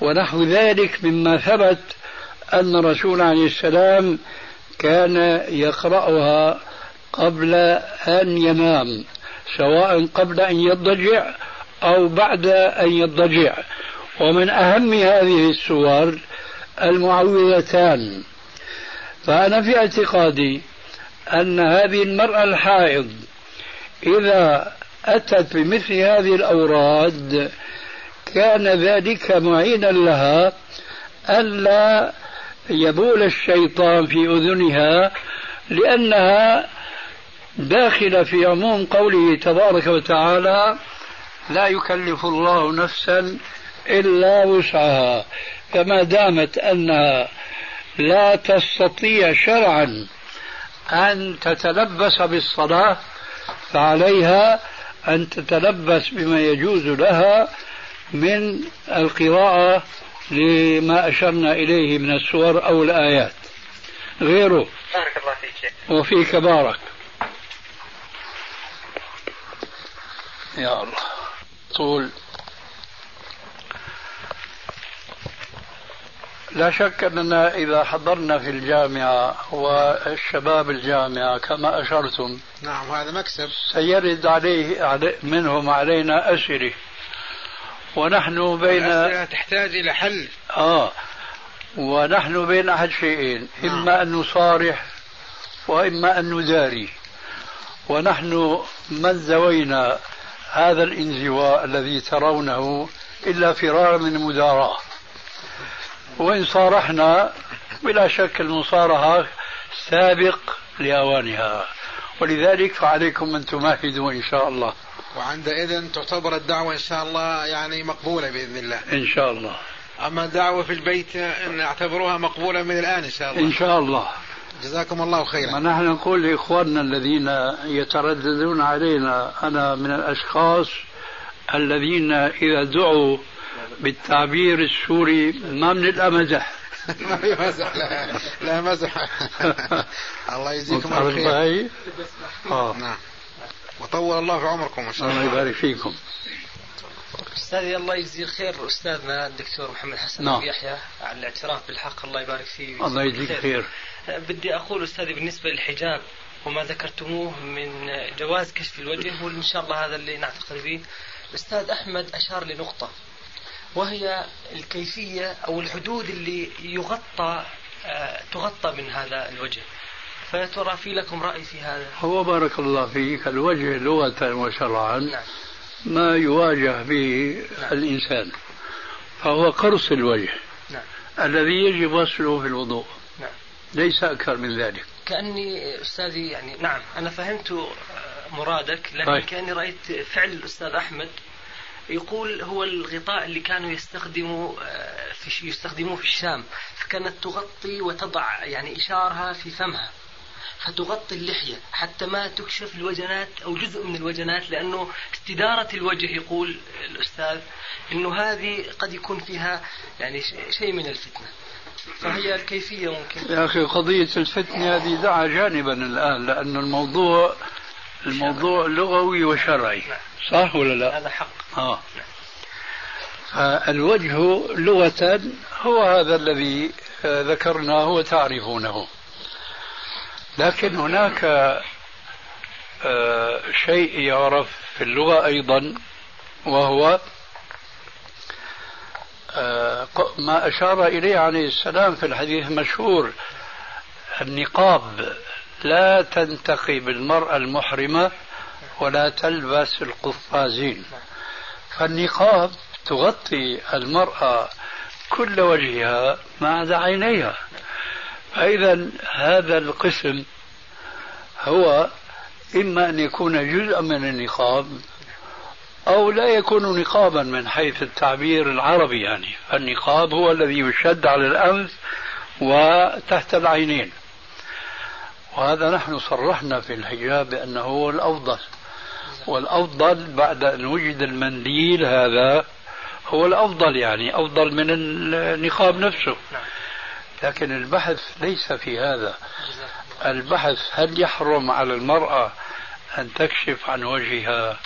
ونحو ذلك مما ثبت أن الرسول عليه السلام كان يقرأها قبل أن ينام سواء قبل أن يضجع أو بعد أن يضجع. ومن أهم هذه السور المعوذتان. فأنا في اعتقادي أن هذه المرأة الحائض إذا أتت بمثل هذه الأوراد كان ذلك معينا لها ألا يبول الشيطان في أذنها لأنها داخلة في عموم قوله تبارك وتعالى لا يكلف الله نفسا إلا وسعها فما دامت أنها لا تستطيع شرعا أن تتلبس بالصلاة فعليها أن تتلبس بما يجوز لها من القراءة لما أشرنا إليه من السور أو الآيات. غيره. بارك الله فيك وفيك بارك. يا الله. طول. لا شك أننا إذا حضرنا في الجامعة والشباب الجامعة كما أشرتم نعم هذا مكسب. سيرد عليه علي منهم علينا أسئلة. ونحن بين تحتاج إلى حل. آه. ونحن بين أحد شيئين إما أن نصارح وإما أن نداري. ونحن من زوينا هذا الانزواء الذي ترونه إلا فرارا من المداراة وإن صارحنا بلا شك المصارحة سابق لأوانها. ولذلك فعليكم أن تمهدوا إن شاء الله. وعندئذ تعتبر الدعوة إن شاء الله يعني مقبولة بإذن الله. إن شاء الله. أما الدعوة في البيت نعتبروها مقبولة من الآن إن شاء الله. إن شاء الله. جزاكم الله خيرا. ونحن نقول لإخواننا الذين يترددون علينا أنا من الأشخاص الذين إذا دعوا بالتعبير السوري ما من الأمزح. ما في مزح لا, لا مزح (laughs) الله يجزيكم الخير. آه. نعم. وطول الله في عمركم إن شاء الله الله. يبارك فيكم. أستاذي الله يجزيه الخير أستاذنا الدكتور محمد حسن نعم. يحيى على الاعتراف بالحق. الله يبارك فيه الله يجزيك خير. أه، بدي أقول أستاذي بالنسبة للحجاب وما ذكرتموه من جواز كشف الوجه وإن شاء الله هذا اللي نعتقد به. الاستاذ أحمد أشار لنقطة. وهي الكيفية أو الحدود اللي يغطى أه، تغطى من هذا الوجه. فيا ترى في لكم رأي في هذا؟ هو بارك الله فيك الوجه لغة وشرعا نعم. ما يواجه به الإنسان فهو قرص الوجه نعم. الذي يجب غسله في الوضوء. نعم. ليس أكثر من ذلك. كأني أستاذي يعني نعم أنا فهمت آه، مرادك لكن طيب. كأني رأيت فعل الأستاذ أحمد. يقول هو الغطاء اللي كانوا يستخدموا آه، في يستخدموه في الشام فكانت تغطي وتضع يعني إشارها في فمها فتغطي اللحية حتى ما تكشف الوجنات أو جزء من الوجنات لأنه استدارة الوجه يقول الأستاذ إنه هذه قد يكون فيها يعني شيء من الفتنة. فهي الكيفية ممكن. يا أخي قضية الفتنة هذه دعها جانبا الآن لأن الموضوع الموضوع لغوي وشرعي. صح ولا لا؟ هذا حق. آه. فالوجه لغة هو هذا الذي ذكرناه وتعرفونه. لكن هناك آه، شيء يعرف في اللغة أيضا وهو آه، ما أشار إليه عليه السلام في الحديث المشهور النقاب. لا تنتقي بالمرأة المحرمة ولا تلبس القفازين. فالنقاب تغطي المرأة كل وجهها ما عدا عينيها. فإذا هذا القسم هو إما أن يكون جزءا من النقاب أو لا يكون نقابا من حيث التعبير العربي يعني. النقاب هو الذي يشد على الأنف وتحت العينين. وهذا نحن صرحنا في الحجاب بأنه هو الأفضل. والأفضل بعد أن وجد المنديل هذا هو الأفضل يعني أفضل من النقاب نفسه. لكن البحث ليس في هذا. البحث هل يحرم على المرأة أن تكشف عن وجهها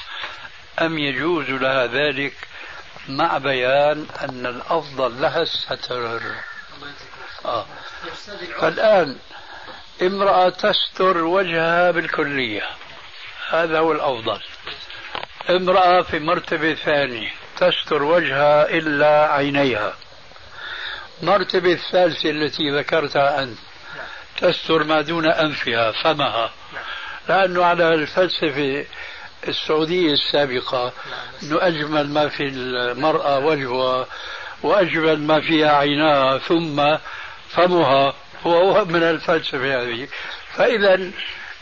أم يجوز لها ذلك مع بيان أن الأفضل لها الستر؟ آه. فالآن امرأة تستر وجهها بالكلية. هذا هو الأفضل. امرأة في مرتبة ثانية تستر وجهها إلا عينيها. مرتبة الثالثة التي ذكرتها أنت تستر ما دون أنفها فمها. لأنه على الفلسفة السعودية السابقة أنه أجمل ما في المرأة وجهها وأجمل ما فيها عيناها ثم فمها. هو من الفلسفة هذه. فإذا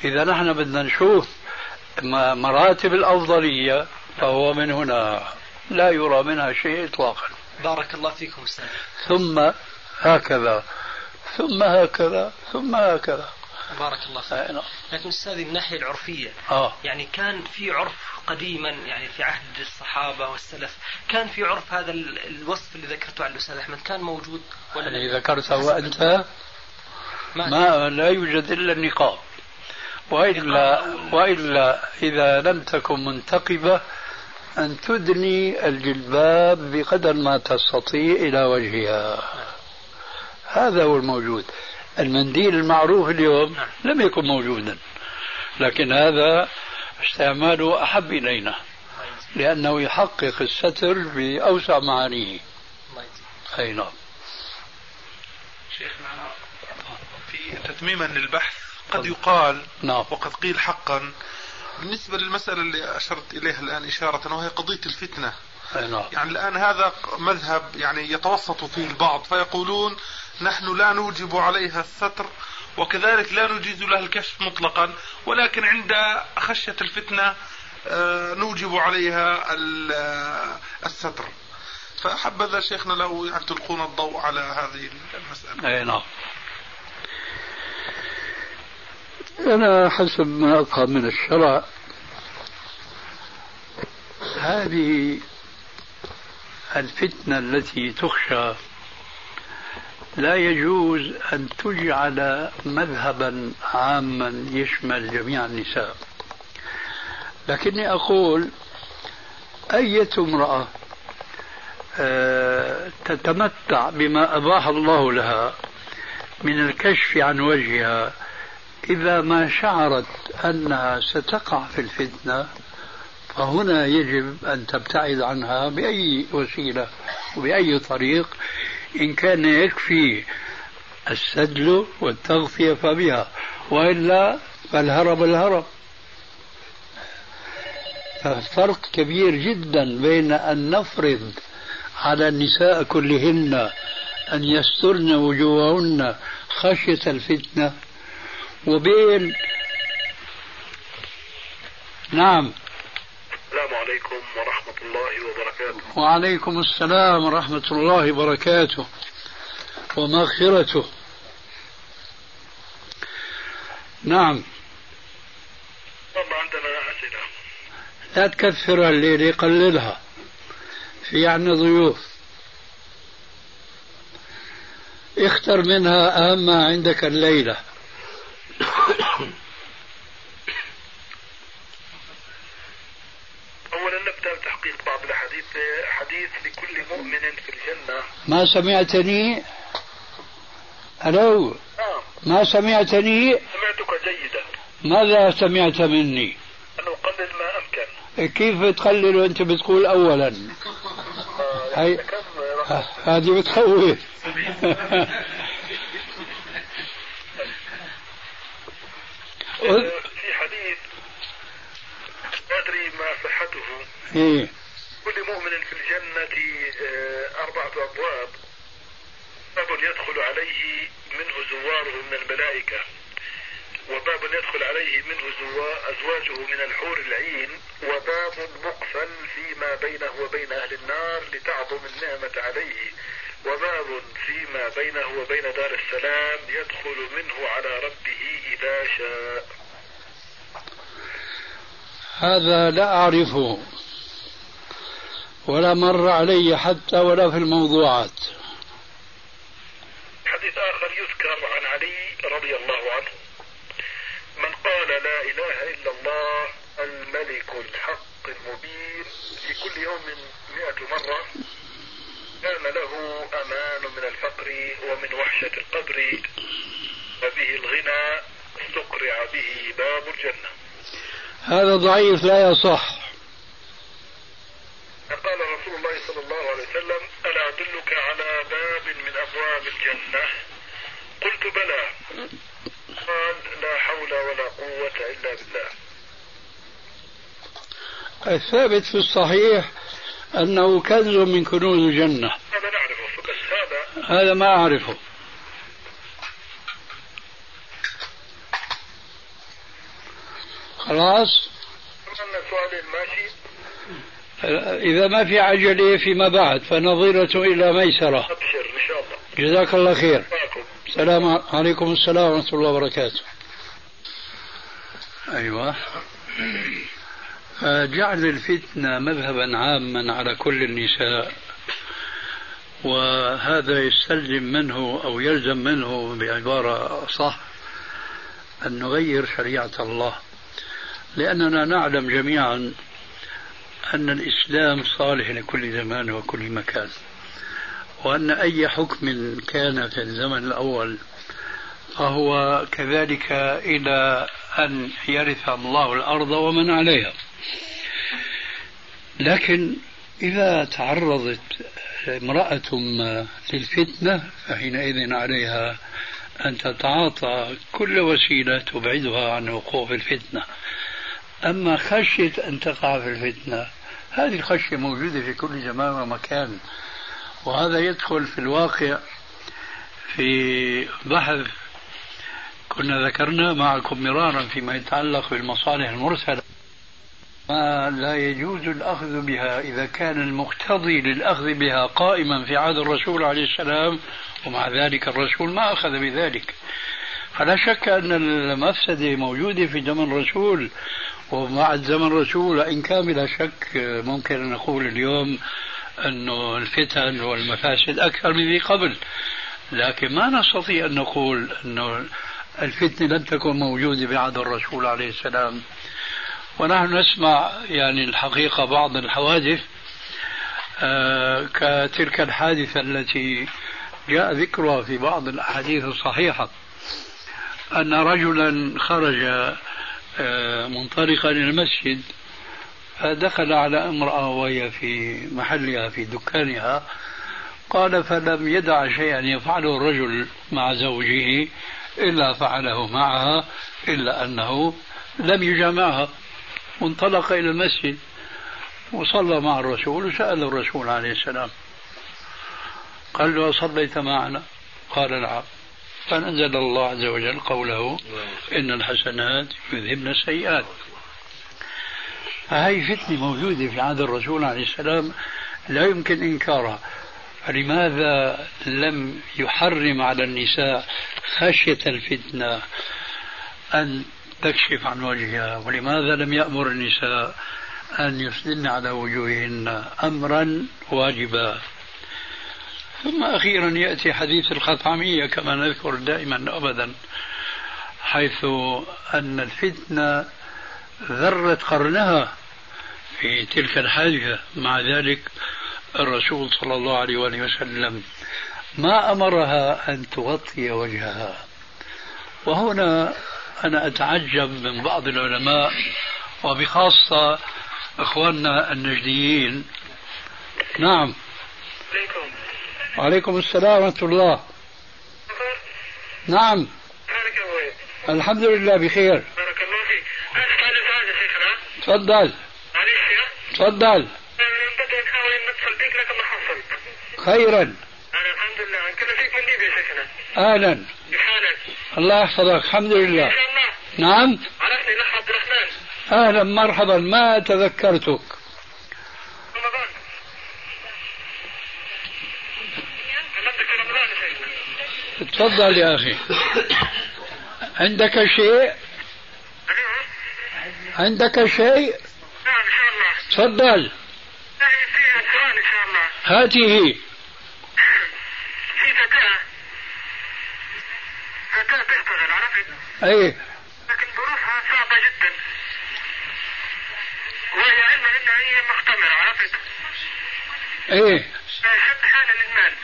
إذا نحن بدنا نشوف مراتب الأفضلية فهو من هنا. لا يرى منها شيء إطلاقا. بارك الله فيكم أستاذ. ثم هكذا. ثم هكذا. ثم هكذا. بارك الله فيك. نعم. لكن أستاذ من الناحية العرفية آه. يعني كان في عرف قديما يعني في عهد الصحابة والسلف كان في عرف هذا الوصف اللي ذكرته عن الأستاذ أحمد كان موجود ولا اللي ذكرته وانت ما, لا يوجد إلا النقاب. وإلا وإلا إذا لم تكن منتقبة أن تدني الجلباب بقدر ما تستطيع إلى وجهها. هذا هو الموجود. المنديل المعروف اليوم. لم يكن موجودا. لكن هذا استعماله أحب إلينا. لأنه يحقق الستر بأوسع معانيه. أي نعم. شيخنا تتميما للبحث قد يقال نعم. وقد قيل حقا. بالنسبة للمسألة اللي أشرت إليها الآن إشارة وهي قضية الفتنة. نعم. يعني الآن هذا مذهب يعني يتوسط فيه البعض فيقولون نحن لا نوجب عليها الستر وكذلك لا نجيز لها الكشف مطلقا ولكن عند خشية الفتنة آه، نوجب عليها آه، الستر. فحبذا شيخنا لو يعني تلقون الضوء على هذه المسألة. أي نعم. أنا حسب ما أفهم من الشرع. هذه الفتنة التي تخشى لا يجوز أن تجعل مذهبا عاما يشمل جميع النساء. لكني أقول أية امرأة آه، تتمتع بما أباح الله لها من الكشف عن وجهها إذا ما شعرت أنها ستقع في الفتنة فهنا يجب أن تبتعد عنها بأي وسيلة وبأي طريق إن كان يكفي السدل والتغطية فبها وإلا فالهرب الهرب. ففرق كبير جدا بين أن نفرض على النساء كلهن أن يسترن وجوههن خشية الفتنة وبين نعم. السلام عليكم ورحمة الله وبركاته. وعليكم السلام ورحمة الله وبركاته. ومغفرته. نعم. والله عندنا أسئلة. لا تكثرها الليلة قللها. في عنا ضيوف. اختر منها أهم ما عندك الليلة. (coughs) أولا نبدأ بتحقيق بعض الأحاديث حديث لكل مؤمن في الجنة. ما سمعتني؟ ألو؟ نعم. ما سمعتني؟ سمعتك جيدا. ماذا سمعت مني؟ أن أقلل ما أمكن. كيف تقلل وأنت بتقول أولا؟ آه، هي؟ هذه بتخوف. (laughs) في حديث لا أدري ما صحته. إيه. كل مؤمن في الجنة آه، أربعة أبواب. باب يدخل عليه منه زواره من الملائكة. وباب يدخل عليه منه زوا- أزواجه من الحور العين. وباب مقفل فيما بينه وبين أهل النار لتعظم النعمة عليه. وباب فيما بينه وبين دار السلام يدخل منه على ربه إذا شاء. هذا لا أعرفه ولا مر علي حتى ولا في الموضوعات. حديث آخر رضي الله عنه. من قال لا إله إلا الله الملك الحق المبين في كل يوم مئة مرة. كان له أمان من الفقر ومن وحشة القبر. وبه الغنى استقرع به باب الجنة. هذا ضعيف لا يصح. قال رسول الله صلى الله عليه وسلم ألا أدلك على باب من أبواب الجنة؟ قلت بلى. قال لا حول ولا قوة إلا بالله. الثابت في الصحيح أنه كنز من كنوز الجنة. هذا نعرفه بس هذا؟ هذا ما أعرفه. خلاص؟ إذا ما في عجلة فيما بعد فنظيرة إلى ميسرة. أبشر إن شاء الله. جزاك الله خير. السلام عليكم. السلام ورحمة الله وبركاته. أيوة. جعل الفتنة مذهبا عاما على كل النساء وهذا يستلزم منه أو يلزم منه بعبارة صح أن نغير شريعة الله. لأننا نعلم جميعا أن الإسلام صالح لكل زمان وكل مكان وأن أي حكم كان في الزمن الأول فهو كذلك إلى أن يرث الله الأرض ومن عليها. لكن إذا تعرضت امرأة للفتنة فحينئذ عليها أن تتعاطى كل وسيلة تبعدها عن وقوع الفتنة. أما خشية أن تقع في الفتنة هذه الخشية موجودة في كل زمان ومكان وهذا يدخل في الواقع في بحث كنا ذكرنا معكم مرارا فيما يتعلق بالمصالح المرسلة. ما لا يجوز الأخذ بها إذا كان المقتضي للأخذ بها قائما في عهد الرسول عليه السلام ومع ذلك الرسول ما أخذ بذلك. فلا شك أن المفسدة موجودة في زمن الرسول ومع زمن الرسول إن كان بلا شك ممكن أن نقول اليوم أنه الفتن والمفاسد أكثر من ذي قبل. لكن ما نستطيع أن نقول أنه الفتنة لم تكن موجودة بعهد الرسول عليه السلام. ونحن نسمع يعني الحقيقة بعض الحوادث آه كتلك الحادثة التي جاء ذكرها في بعض الأحاديث الصحيحة أن رجلا خرج آه منطلقا إلى المسجد فدخل على امرأة وهي في محلها في دكانها قال فلم يدع شيئا يفعله الرجل مع زوجه إلا فعله معها إلا أنه لم يجامعها. وانطلق إلى المسجد وصلى مع الرسول وسأل الرسول عليه السلام. قال له صليت معنا؟ قال نعم. فنزل الله عز وجل قوله إن الحسنات يذهبن السيئات. فهي فتنة موجودة في عهد الرسول عليه السلام لا يمكن إنكارها. فلماذا لم يحرم على النساء خشية الفتنة أن تكشف عن وجهها ولماذا لم يأمر النساء أن يسدلن على وجوههن أمرا واجبا؟ ثم أخيرا يأتي حديث الخطعمية كما نذكر دائما أبدا حيث أن الفتنة ذرت قرنها في تلك الحادثة. مع ذلك الرسول صلى الله عليه وآله وسلم ما أمرها أن تغطي وجهها. وهنا أنا أتعجب من بعض العلماء وبخاصة إخواننا النجديين. نعم. عليكم وعليكم السلام ورحمة الله. نعم. الحمد لله بخير. بارك الله فيك شيخنا تفضل. معلش يا تفضل. بدي نحاول نتصل بك لكن ما حصلت خيرا. أنا الحمد لله. كنا فيك من ليبيا يا شيخنا أهلا؟ الله يحفظك. الحمد لله. نعم. عرفني عبد الرحمن. أهلا مرحبا ما تذكرتك؟ رمضان. تفضل يا أخي. عندك شيء؟ عندك شيء؟ نعم إن شاء الله. تفضل. سؤال إن شاء الله. هاته. في فتاة. فتاة تشتغل لكن ظروفها صعبة جدا وهي علما انها هي مختمرة عرفت إيه. شد حالة للمال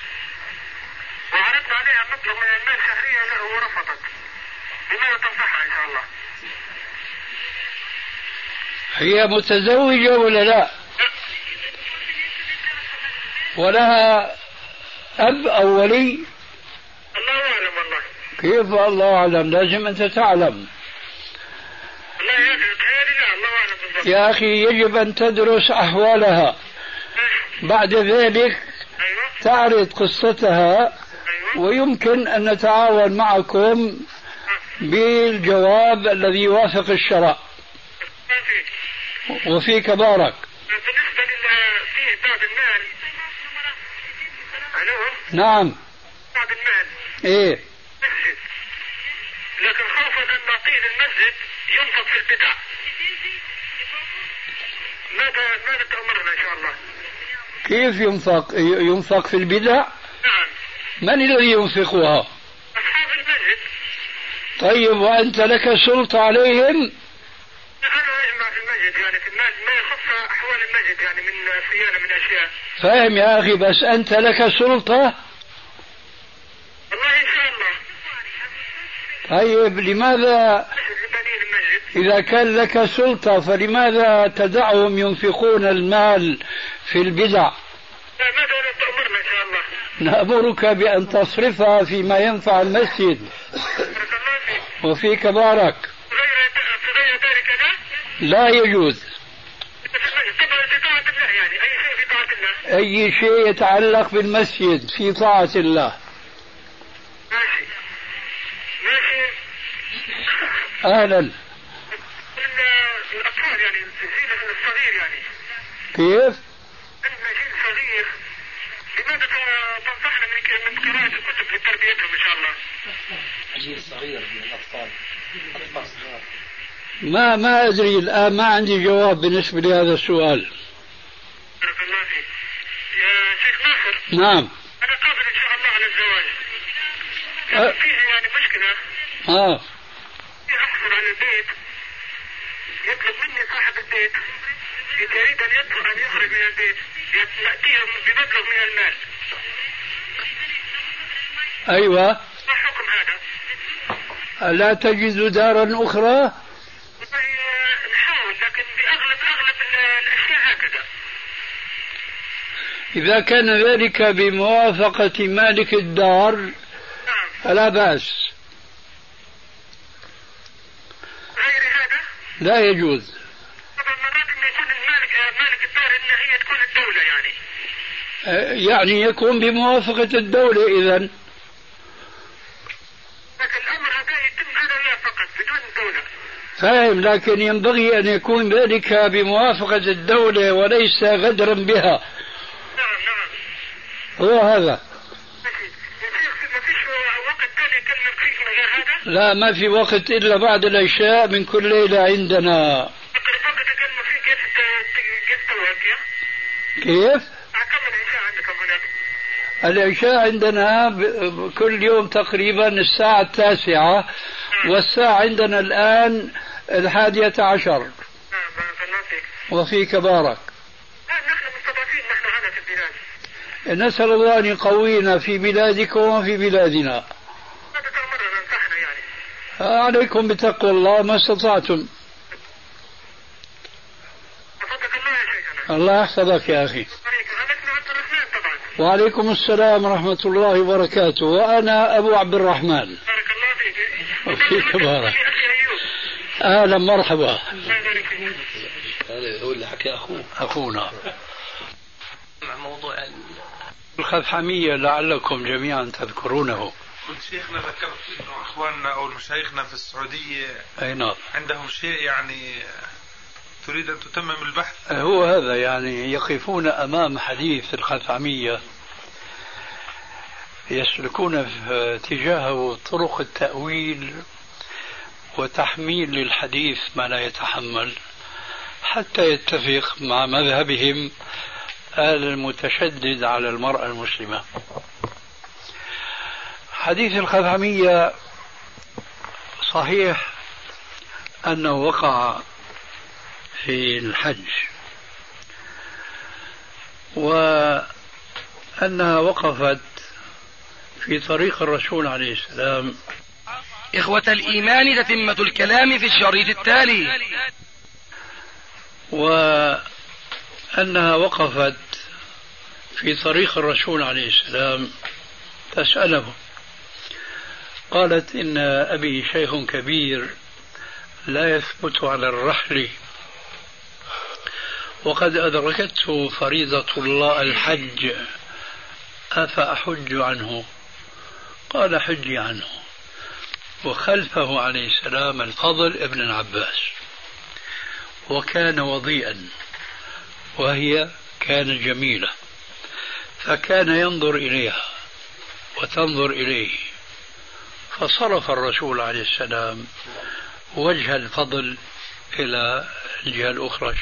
وعرضنا عليها مبلغ من المال شهريا له ورفضت. بماذا تنصحها إن شاء الله؟ هي متزوجة ولا لا؟ ولها أب أو ولي؟ الله أعلم والله. كيف الله أعلم؟ لازم أنت تعلم. الله يا أخي يجب أن تدرس أحوالها. بعد ذلك تعرض قصتها ويمكن أن نتعاون معكم بالجواب الذي يوافق الشرع وفيك بارك. بالنسبة فيه المال ألو نعم. المال إيه. مسجد لكن خوفا أن نعطيه للمسجد ينفق في البدع. ماذا ماذا تأمرنا إن شاء الله؟ كيف ينفق ينفق في البدع؟ نعم. من الذي ينفقها؟ أصحاب المسجد طيب وأنت لك سلطة عليهم؟ يعني يعني فاهم يا أخي بس أنت لك سلطة والله إن شاء الله. طيب لماذا إذا كان لك سلطة فلماذا تدعهم ينفقون المال في البدع؟ لا ماذا تأمرنا إن شاء الله؟ نأمرك بأن تصرفها فيما ينفع المسجد. وفيك بارك. غير ذلك لا؟ يجوز. أي شيء يتعلق بالمسجد في طاعة الله. ماشي. أهلا. ال- الاطفال يعني الجيل الصغير يعني. كيف؟ عندنا جيل صغير. لماذا تنصحنا من قراءة الكتب لتربيتهم إن شاء الله؟ جيل صغير من الأطفال. أطفال صغار. ما ما أدري الآن ما عندي جواب بالنسبة لهذا السؤال. بارك الله فيك. يا شيخ ناصر نعم. أنا قابل إن شاء الله على الزواج. أه. فيه يعني مشكلة. آه في احصل على البيت يطلب مني صاحب البيت يريد أن يدخل أن يخرج من البيت يأتيه بمبلغ من المال. أيوة. ما حكم هذا؟ ألا تجد دارا أخرى؟ والله نحاول لكن باغلب أغلب ال- الأشياء هكذا. إذا كان ذلك بموافقة مالك الدار نعم. فلا بأس. غير هذا؟ لا يجوز طبعا مرات انه يكون المالك مالك الدار ان هي تكون الدولة يعني آه، يعني يكون بموافقة الدولة إذا. لكن الأمر هذا يتم وياه فقط بدون الدولة فاهم لكن ينبغي أن يكون ذلك بموافقة الدولة وليس غدرا بها. نعم نعم. هو هذا. هذا؟ لا ما في وقت إلا بعد العشاء من كل ليلة عندنا. كيف ت- كيف توقف يا كيف؟ كم العشاء عندكم هناك العشاء عندنا كل يوم تقريبا الساعة التاسعة والساعة عندنا الآن الحادية عشر. وفيك بارك لا نحن مستضعفين نحن هنا في البلاد نسأل الله أن يقوينا في بلادكم وفي بلادنا. عليكم بتقوى الله ما استطعتم. الله يحفظك يا أخي عليك أنا اسمي عبد الرحمن طبعا وعليكم السلام ورحمة الله وبركاته. وأنا أبو عبد الرحمن. بارك الله فيك. وفيك بارك أهلا مرحبا. الله يبارك فيك. هذا هو اللي حكى أخوه. أخونا. مع موضوع ال- الخثعمية لعلكم جميعا تذكرونه. شيخنا ذكرت إنه إخواننا أو مشايخنا في السعودية أي نعم. عندهم شيء يعني تريد أن تتمم البحث؟ هو هذا يعني يقفون أمام حديث الخثعمية. يسلكون في اتجاهه طرق التأويل وتحميل للحديث ما لا يتحمل حتى يتفق مع مذهبهم المتشدد على المرأة المسلمة. حديث الخثعمية صحيح أنه وقع في الحج. وأنها وقفت في طريق الرسول عليه السلام. إخوة الإيمان تتمة الكلام في الشريط التالي. وأنها وقفت في طريق الرسول عليه السلام. تسأله. قالت إن أبي شيخ كبير لا يثبت على الرحل وقد أدركته فريضة الله الحج أفأحج عنه؟ قال حجي عنه. وخلفه عليه السلام الفضل ابن العباس. وكان وضيئا وهي كان جميلة. فكان ينظر إليها وتنظر إليه. فصرف الرسول عليه السلام وجه الفضل إلى الجهة الأخرى.